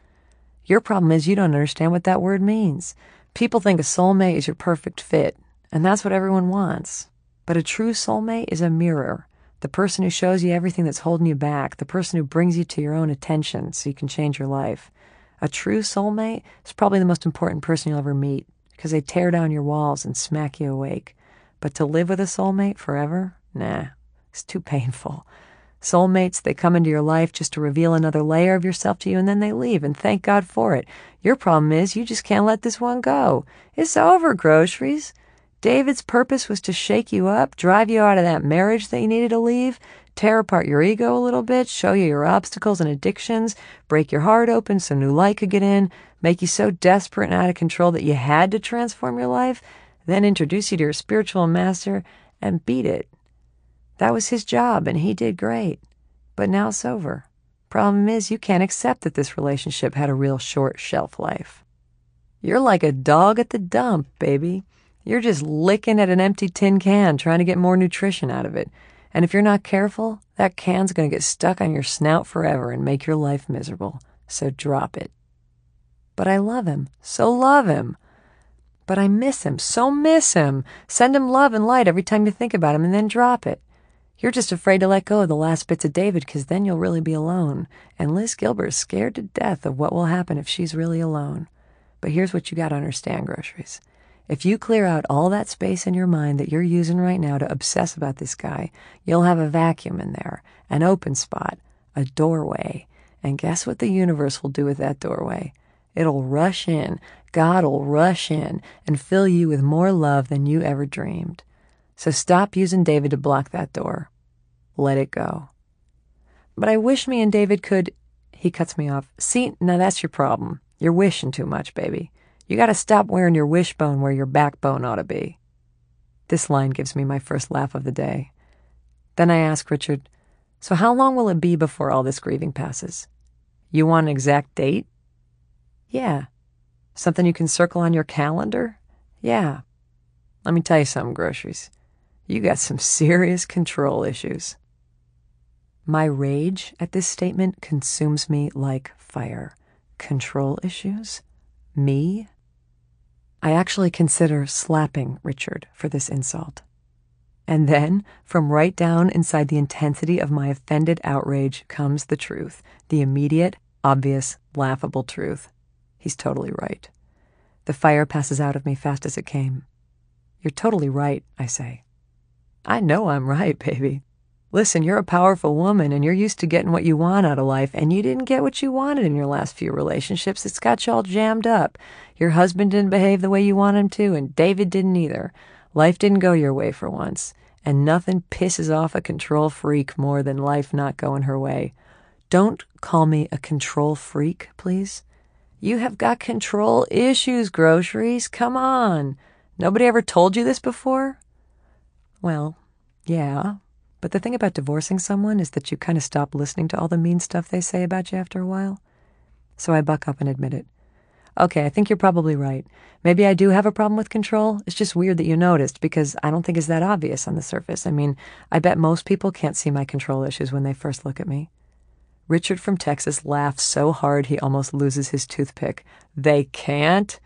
Speaker 1: Your problem is you don't understand what that word means. People think a soulmate is your perfect fit, and that's what everyone wants. But a true soulmate is a mirror. The person who shows you everything that's holding you back, the person who brings you to your own attention so you can change your life. A true soulmate is probably the most important person you'll ever meet because they tear down your walls and smack you awake. But to live with a soulmate forever? Nah, it's too painful. Soulmates, they come into your life just to reveal another layer of yourself to you and then they leave, and thank God for it. Your problem is you just can't let this one go. It's over, groceries. David's purpose was to shake you up, drive you out of that marriage that you needed to leave, tear apart your ego a little bit, show you your obstacles and addictions, break your heart open so new light could get in, make you so desperate and out of control that you had to transform your life, then introduce you to your spiritual master and beat it. That was his job, and he did great. But now it's over. Problem is, you can't accept that this relationship had a real short shelf life. You're like a dog at the dump, baby. You're just licking at an empty tin can trying to get more nutrition out of it. And if you're not careful, that can's going to get stuck on your snout forever and make your life miserable. So drop it. But I love him, so love him. But I miss him, so miss him. Send him love and light every time you think about him and then drop it. You're just afraid to let go of the last bits of David because then you'll really be alone. And Liz Gilbert is scared to death of what will happen if she's really alone. But here's what you got to understand, groceries. If you clear out all that space in your mind that you're using right now to obsess about this guy, you'll have a vacuum in there, an open spot, a doorway. And guess what the universe will do with that doorway? It'll rush in. God'll rush in and fill you with more love than you ever dreamed. So stop using David to block that door. Let it go. But I wish me and David could. He cuts me off. See, now that's your problem. You're wishing too much, baby. You gotta stop wearing your wishbone where your backbone ought to be. This line gives me my first laugh of the day. Then I ask Richard, So how long will it be before all this grieving passes? You want an exact date? Yeah. Something you can circle on your calendar? Yeah. Let me tell you something, groceries. You got some serious control issues. My rage at this statement consumes me like fire. Control issues? Me? I actually consider slapping Richard for this insult. And then, from right down inside the intensity of my offended outrage, comes the truth the immediate, obvious, laughable truth. He's totally right. The fire passes out of me fast as it came. You're totally right, I say. I know I'm right, baby. Listen, you're a powerful woman and you're used to getting what you want out of life, and you didn't get what you wanted in your last few relationships. It's got you all jammed up. Your husband didn't behave the way you want him to, and David didn't either. Life didn't go your way for once, and nothing pisses off a control freak more than life not going her way. Don't call me a control freak, please. You have got control issues, groceries. Come on. Nobody ever told you this before? Well, yeah. But the thing about divorcing someone is that you kind of stop listening to all the mean stuff they say about you after a while. So I buck up and admit it. Okay, I think you're probably right. Maybe I do have a problem with control. It's just weird that you noticed because I don't think it's that obvious on the surface. I mean, I bet most people can't see my control issues when they first look at me. Richard from Texas laughs so hard he almost loses his toothpick. They can't?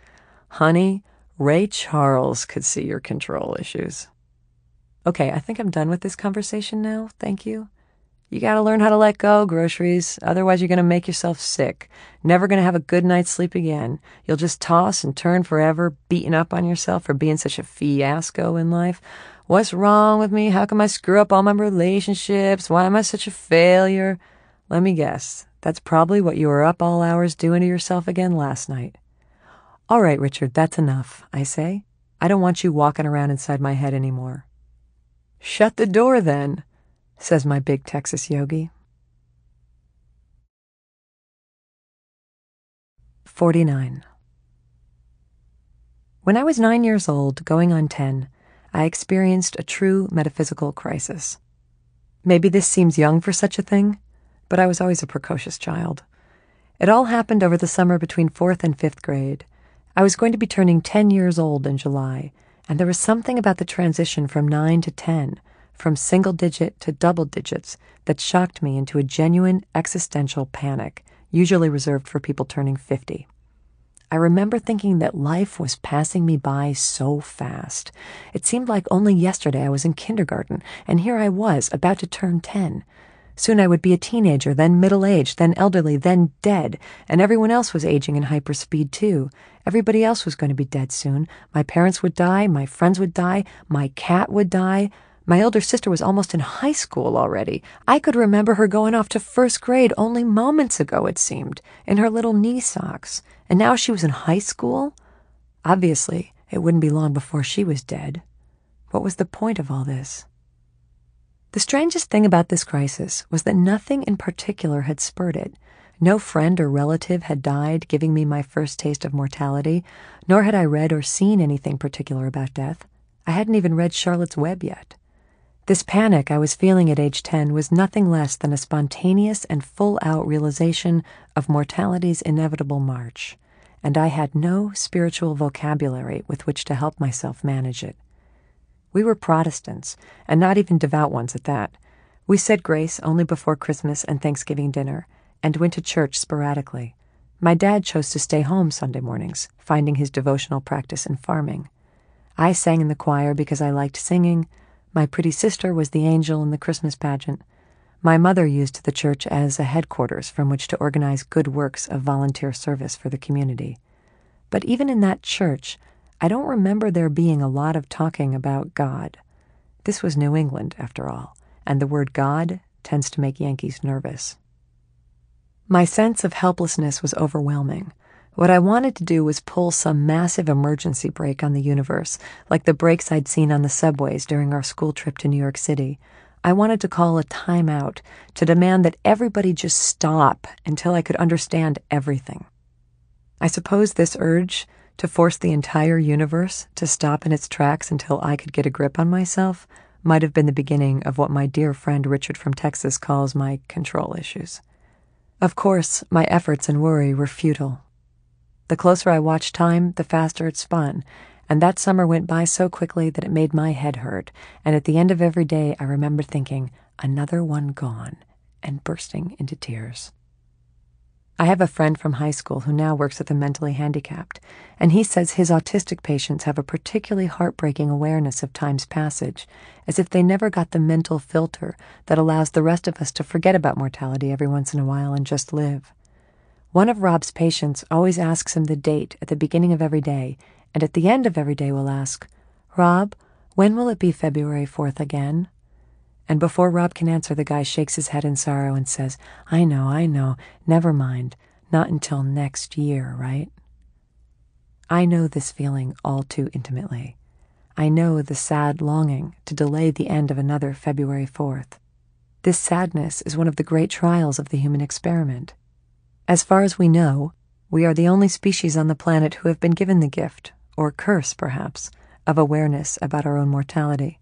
Speaker 1: Honey, Ray Charles could see your control issues. Okay, I think I'm done with this conversation now. Thank you. You gotta learn how to let go, groceries. Otherwise, you're gonna make yourself sick. Never gonna have a good night's sleep again. You'll just toss and turn forever, beating up on yourself for being such a fiasco in life. What's wrong with me? How come I screw up all my relationships? Why am I such a failure? Let me guess. That's probably what you were up all hours doing to yourself again last night. All right, Richard, that's enough, I say. I don't want you walking around inside my head anymore. Shut the door then, says my big Texas yogi. 49. When I was nine years old, going on ten, I experienced a true metaphysical crisis. Maybe this seems young for such a thing, but I was always a precocious child. It all happened over the summer between fourth and fifth grade. I was going to be turning ten years old in July, and there was something about the transition from nine to ten, from single digit to double digits, that shocked me into a genuine existential panic, usually reserved for people turning 50. I remember thinking that life was passing me by so fast. It seemed like only yesterday I was in kindergarten, and here I was, about to turn 10. Soon I would be a teenager, then middle aged, then elderly, then dead, and everyone else was aging in hyperspeed too. Everybody else was going to be dead soon. My parents would die, my friends would die, my cat would die. My elder sister was almost in high school already. I could remember her going off to first grade only moments ago, it seemed, in her little knee socks. And now she was in high school? Obviously, it wouldn't be long before she was dead. What was the point of all this? The strangest thing about this crisis was that nothing in particular had spurred it. No friend or relative had died, giving me my first taste of mortality, nor had I read or seen anything particular about death. I hadn't even read Charlotte's Web yet. This panic I was feeling at age 10 was nothing less than a spontaneous and full out realization of mortality's inevitable march, and I had no spiritual vocabulary with which to help myself manage it. We were Protestants, and not even devout ones at that. We said grace only before Christmas and Thanksgiving dinner, and went to church sporadically. My dad chose to stay home Sunday mornings, finding his devotional practice in farming. I sang in the choir because I liked singing. My pretty sister was the angel in the Christmas pageant. My mother used the church as a headquarters from which to organize good works of volunteer service for the community. But even in that church, I don't remember there being a lot of talking about God. This was New England, after all, and the word God tends to make Yankees nervous. My sense of helplessness was overwhelming. What I wanted to do was pull some massive emergency brake on the universe, like the brakes I'd seen on the subways during our school trip to New York City. I wanted to call a timeout to demand that everybody just stop until I could understand everything. I suppose this urge to force the entire universe to stop in its tracks until I could get a grip on myself might have been the beginning of what my dear friend Richard from Texas calls my control issues. Of course, my efforts and worry were futile. The closer I watched time, the faster it spun, and that summer went by so quickly that it made my head hurt, and at the end of every day I remember thinking, another one gone, and bursting into tears. I have a friend from high school who now works with the mentally handicapped, and he says his autistic patients have a particularly heartbreaking awareness of time's passage, as if they never got the mental filter that allows the rest of us to forget about mortality every once in a while and just live. One of Rob's patients always asks him the date at the beginning of every day, and at the end of every day will ask, Rob, when will it be February 4th again? And before Rob can answer, the guy shakes his head in sorrow and says, I know, I know, never mind, not until next year, right? I know this feeling all too intimately. I know the sad longing to delay the end of another February 4th. This sadness is one of the great trials of the human experiment. As far as we know, we are the only species on the planet who have been given the gift, or curse perhaps, of awareness about our own mortality.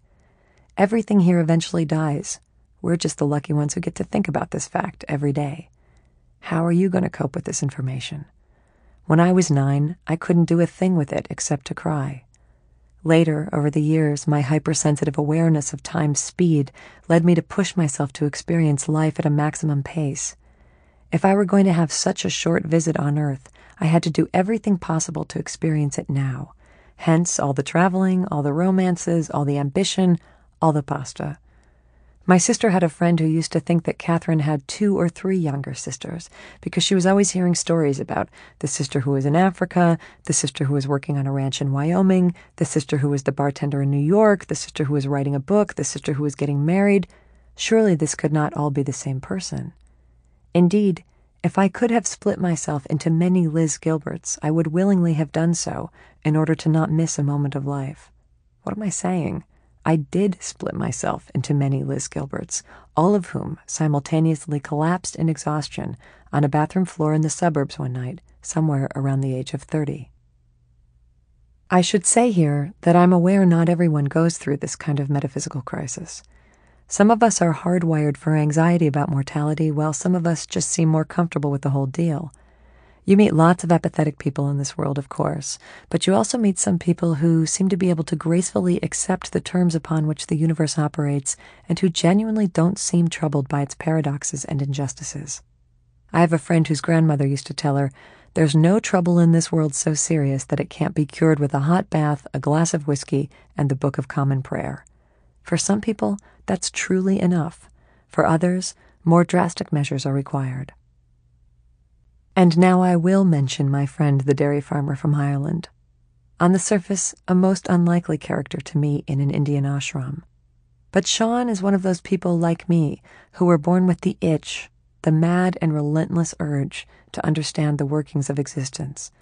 Speaker 1: Everything here eventually dies. We're just the lucky ones who get to think about this fact every day. How are you going to cope with this information? When I was nine, I couldn't do a thing with it except to cry. Later, over the years, my hypersensitive awareness of time's speed led me to push myself to experience life at a maximum pace. If I were going to have such a short visit on Earth, I had to do everything possible to experience it now. Hence, all the traveling, all the romances, all the ambition, all the pasta. My sister had a friend who used to think that Catherine had two or three younger sisters because she was always hearing stories about the sister who was in Africa, the sister who was working on a ranch in Wyoming, the sister who was the bartender in New York, the sister who was writing a book, the sister who was getting married. Surely this could not all be the same person. Indeed, if I could have split myself into many Liz Gilberts, I would willingly have done so in order to not miss a moment of life. What am I saying? I did split myself into many Liz Gilberts, all of whom simultaneously collapsed in exhaustion on a bathroom floor in the suburbs one night, somewhere around the age of 30. I should say here that I'm aware not everyone goes through this kind of metaphysical crisis. Some of us are hardwired for anxiety about mortality, while some of us just seem more comfortable with the whole deal. You meet lots of apathetic people in this world, of course, but you also meet some people who seem to be able to gracefully accept the terms upon which the universe operates and who genuinely don't seem troubled by its paradoxes and injustices. I have a friend whose grandmother used to tell her There's no trouble in this world so serious that it can't be cured with a hot bath, a glass of whiskey, and the Book of Common Prayer. For some people, that's truly enough. For others, more drastic measures are required. And now I will mention my friend, the dairy farmer from Ireland. On the surface, a most unlikely character to meet in an Indian ashram. But Sean is one of those people like me who were born with the itch, the mad and relentless urge to understand the workings of existence.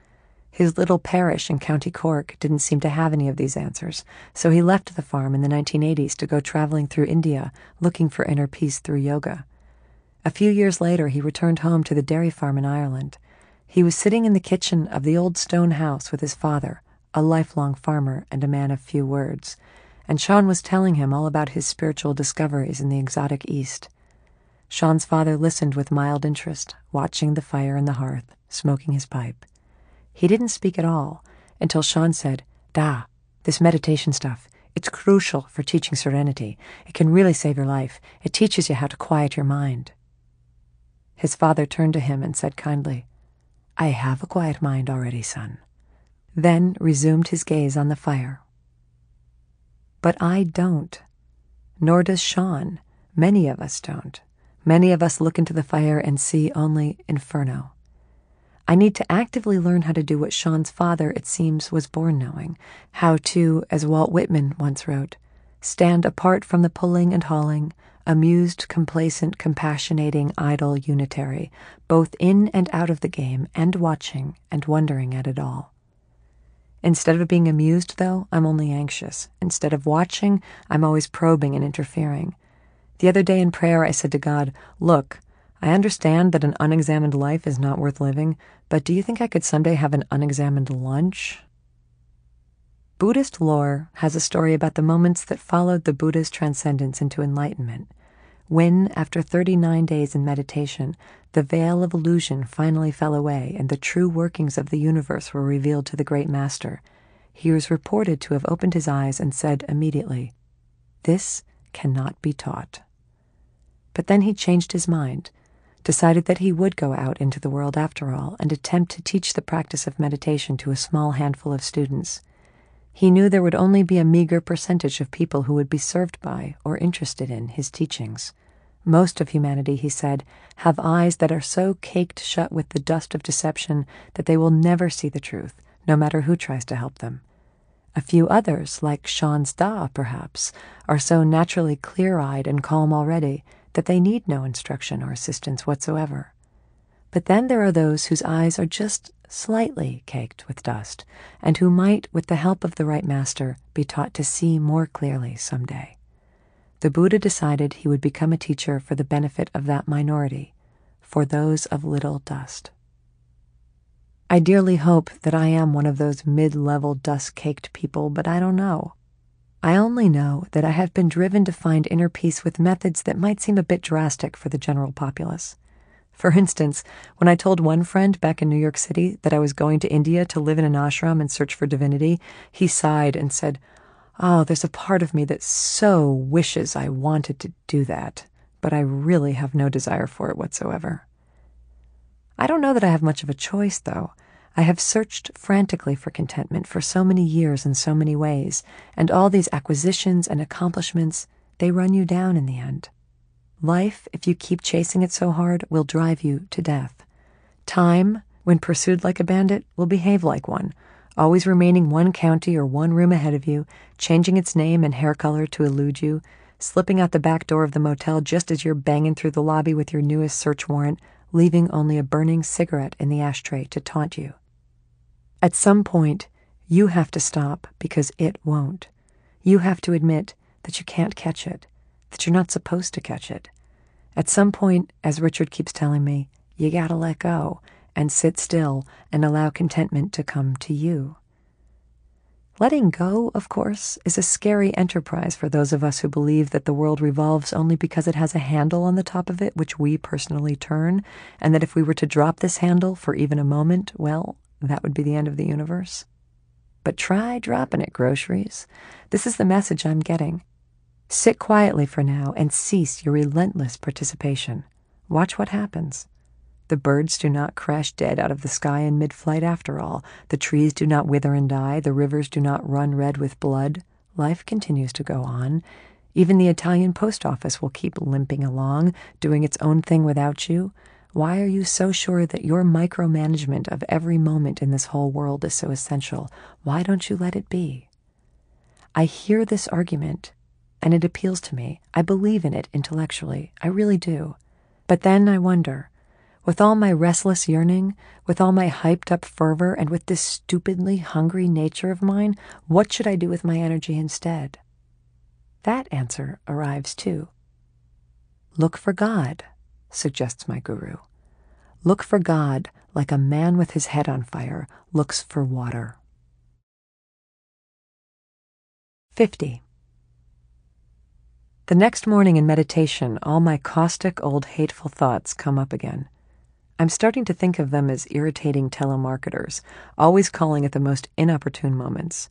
Speaker 1: His little parish in County Cork didn't seem to have any of these answers, so he left the farm in the 1980s to go traveling through India looking for inner peace through yoga. A few years later, he returned home to the dairy farm in Ireland. He was sitting in the kitchen of the old stone house with his father, a lifelong farmer and a man of few words, and Sean was telling him all about his spiritual discoveries in the exotic East. Sean's father listened with mild interest, watching the fire in the hearth, smoking his pipe. He didn't speak at all until Sean said, Da, this meditation stuff, it's crucial for teaching serenity. It can really save your life. It teaches you how to quiet your mind. His father turned to him and said kindly, I have a quiet mind already, son. Then resumed his gaze on the fire. But I don't. Nor does Sean. Many of us don't. Many of us look into the fire and see only inferno. I need to actively learn how to do what Sean's father, it seems, was born knowing how to, as Walt Whitman once wrote, stand apart from the pulling and hauling, amused, complacent, compassionating, idle, unitary, both in and out of the game, and watching and wondering at it all. Instead of being amused, though, I'm only anxious. Instead of watching, I'm always probing and interfering. The other day in prayer, I said to God, Look, I understand that an unexamined life is not worth living, but do you think I could someday have an unexamined lunch? Buddhist lore has a story about the moments that followed the Buddha's transcendence into enlightenment, when, after 39 days in meditation, the veil of illusion finally fell away and the true workings of the universe were revealed to the great master. He was reported to have opened his eyes and said immediately, This cannot be taught. But then he changed his mind decided that he would go out into the world after all and attempt to teach the practice of meditation to a small handful of students. He knew there would only be a meager percentage of people who would be served by or interested in his teachings. Most of humanity, he said, have eyes that are so caked shut with the dust of deception that they will never see the truth, no matter who tries to help them. A few others, like Sean's Da, perhaps, are so naturally clear eyed and calm already that they need no instruction or assistance whatsoever. But then there are those whose eyes are just slightly caked with dust, and who might, with the help of the right master, be taught to see more clearly some day. The Buddha decided he would become a teacher for the benefit of that minority, for those of little dust. I dearly hope that I am one of those mid level dust caked people, but I don't know. I only know that I have been driven to find inner peace with methods that might seem a bit drastic for the general populace. For instance, when I told one friend back in New York City that I was going to India to live in an ashram and search for divinity, he sighed and said, Oh, there's a part of me that so wishes I wanted to do that, but I really have no desire for it whatsoever. I don't know that I have much of a choice, though. I have searched frantically for contentment for so many years in so many ways, and all these acquisitions and accomplishments, they run you down in the end. Life, if you keep chasing it so hard, will drive you to death. Time, when pursued like a bandit, will behave like one, always remaining one county or one room ahead of you, changing its name and hair color to elude you, slipping out the back door of the motel just as you're banging through the lobby with your newest search warrant, leaving only a burning cigarette in the ashtray to taunt you. At some point, you have to stop because it won't. You have to admit that you can't catch it, that you're not supposed to catch it. At some point, as Richard keeps telling me, you gotta let go and sit still and allow contentment to come to you. Letting go, of course, is a scary enterprise for those of us who believe that the world revolves only because it has a handle on the top of it which we personally turn, and that if we were to drop this handle for even a moment, well, that would be the end of the universe. But try dropping it, groceries. This is the message I'm getting. Sit quietly for now and cease your relentless participation. Watch what happens. The birds do not crash dead out of the sky in mid flight after all. The trees do not wither and die. The rivers do not run red with blood. Life continues to go on. Even the Italian post office will keep limping along, doing its own thing without you. Why are you so sure that your micromanagement of every moment in this whole world is so essential? Why don't you let it be? I hear this argument, and it appeals to me. I believe in it intellectually. I really do. But then I wonder with all my restless yearning, with all my hyped up fervor, and with this stupidly hungry nature of mine, what should I do with my energy instead? That answer arrives too. Look for God, suggests my guru. Look for God like a man with his head on fire looks for water. 50. The next morning in meditation, all my caustic old hateful thoughts come up again. I'm starting to think of them as irritating telemarketers, always calling at the most inopportune moments.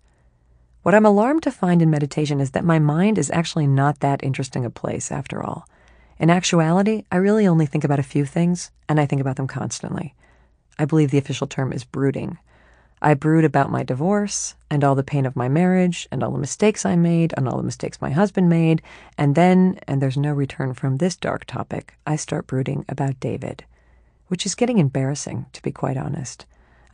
Speaker 1: What I'm alarmed to find in meditation is that my mind is actually not that interesting a place after all. In actuality, I really only think about a few things, and I think about them constantly. I believe the official term is brooding. I brood about my divorce, and all the pain of my marriage, and all the mistakes I made, and all the mistakes my husband made, and then, and there's no return from this dark topic, I start brooding about David which is getting embarrassing, to be quite honest.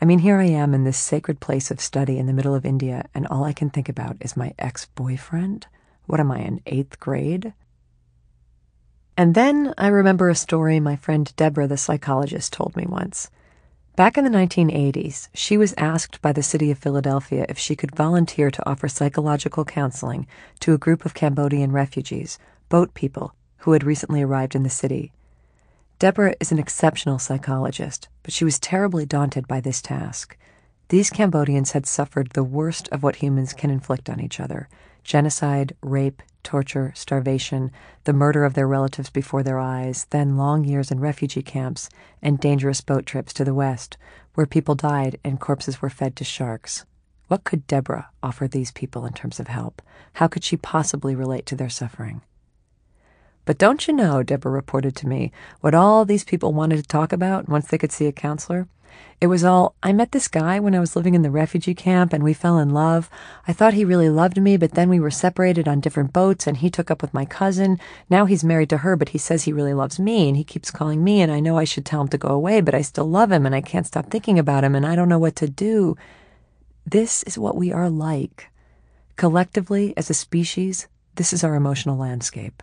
Speaker 1: I mean, here I am in this sacred place of study in the middle of India, and all I can think about is my ex boyfriend. What am I, in eighth grade? And then I remember a story my friend Deborah, the psychologist, told me once. Back in the 1980s, she was asked by the city of Philadelphia if she could volunteer to offer psychological counseling to a group of Cambodian refugees, boat people, who had recently arrived in the city. Deborah is an exceptional psychologist, but she was terribly daunted by this task. These Cambodians had suffered the worst of what humans can inflict on each other genocide, rape, torture, starvation, the murder of their relatives before their eyes, then long years in refugee camps, and dangerous boat trips to the West, where people died and corpses were fed to sharks. What could Deborah offer these people in terms of help? How could she possibly relate to their suffering? But don't you know, Deborah reported to me, what all these people wanted to talk about once they could see a counselor? It was all, I met this guy when I was living in the refugee camp and we fell in love. I thought he really loved me, but then we were separated on different boats and he took up with my cousin. Now he's married to her, but he says he really loves me and he keeps calling me and I know I should tell him to go away, but I still love him and I can't stop thinking about him and I don't know what to do. This is what we are like. Collectively, as a species, this is our emotional landscape.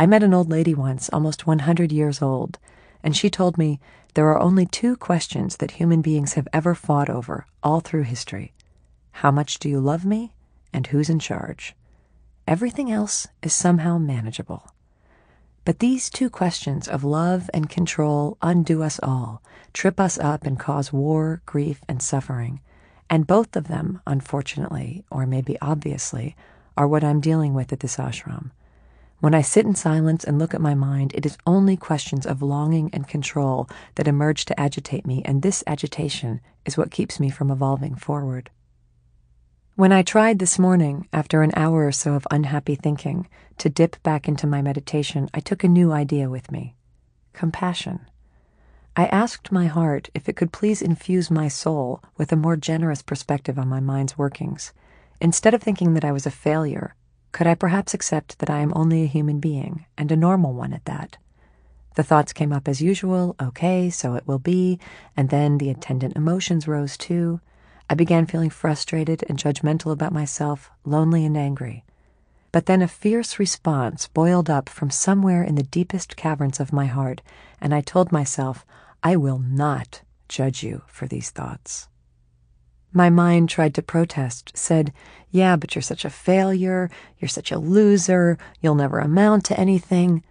Speaker 1: I met an old lady once, almost 100 years old, and she told me there are only two questions that human beings have ever fought over all through history How much do you love me? and who's in charge? Everything else is somehow manageable. But these two questions of love and control undo us all, trip us up, and cause war, grief, and suffering. And both of them, unfortunately, or maybe obviously, are what I'm dealing with at this ashram. When I sit in silence and look at my mind, it is only questions of longing and control that emerge to agitate me, and this agitation is what keeps me from evolving forward. When I tried this morning, after an hour or so of unhappy thinking, to dip back into my meditation, I took a new idea with me compassion. I asked my heart if it could please infuse my soul with a more generous perspective on my mind's workings. Instead of thinking that I was a failure, could I perhaps accept that I am only a human being, and a normal one at that? The thoughts came up as usual, okay, so it will be, and then the attendant emotions rose too. I began feeling frustrated and judgmental about myself, lonely and angry. But then a fierce response boiled up from somewhere in the deepest caverns of my heart, and I told myself, I will not judge you for these thoughts. My mind tried to protest, said, Yeah, but you're such a failure, you're such a loser, you'll never amount to anything.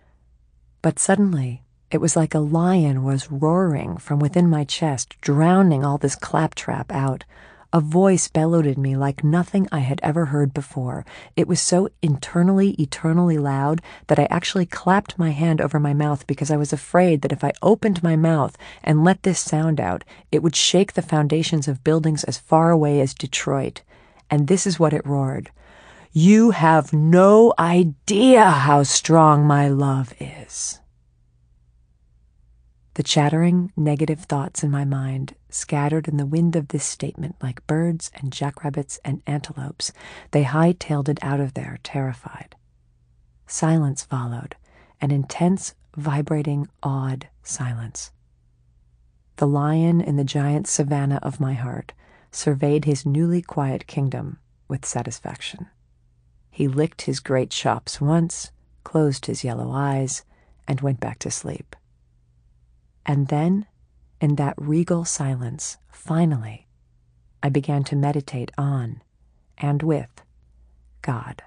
Speaker 1: But suddenly, it was like a lion was roaring from within my chest, drowning all this claptrap out. A voice bellowed at me like nothing I had ever heard before. It was so internally, eternally loud that I actually clapped my hand over my mouth because I was afraid that if I opened my mouth and let this sound out, it would shake the foundations of buildings as far away as Detroit. And this is what it roared. You have no idea how strong my love is. The chattering, negative thoughts in my mind scattered in the wind of this statement like birds and jackrabbits and antelopes. They high-tailed it out of there, terrified. Silence followed, an intense, vibrating, awed silence. The lion in the giant savanna of my heart surveyed his newly quiet kingdom with satisfaction. He licked his great chops once, closed his yellow eyes, and went back to sleep. And then, in that regal silence, finally, I began to meditate on and with God.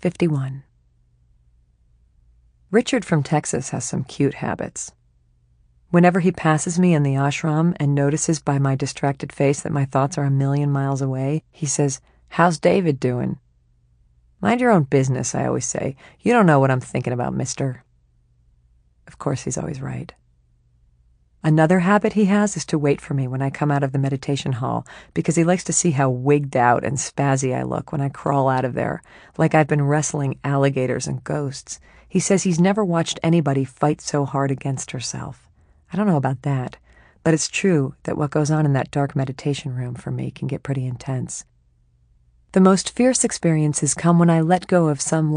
Speaker 1: 51. Richard from Texas has some cute habits. Whenever he passes me in the ashram and notices by my distracted face that my thoughts are a million miles away, he says, How's David doing? Mind your own business, I always say. You don't know what I'm thinking about, mister. Of course, he's always right. Another habit he has is to wait for me when I come out of the meditation hall because he likes to see how wigged out and spazzy I look when I crawl out of there, like I've been wrestling alligators and ghosts. He says he's never watched anybody fight so hard against herself. I don't know about that, but it's true that what goes on in that dark meditation room for me can get pretty intense. The most fierce experiences come when I let go of some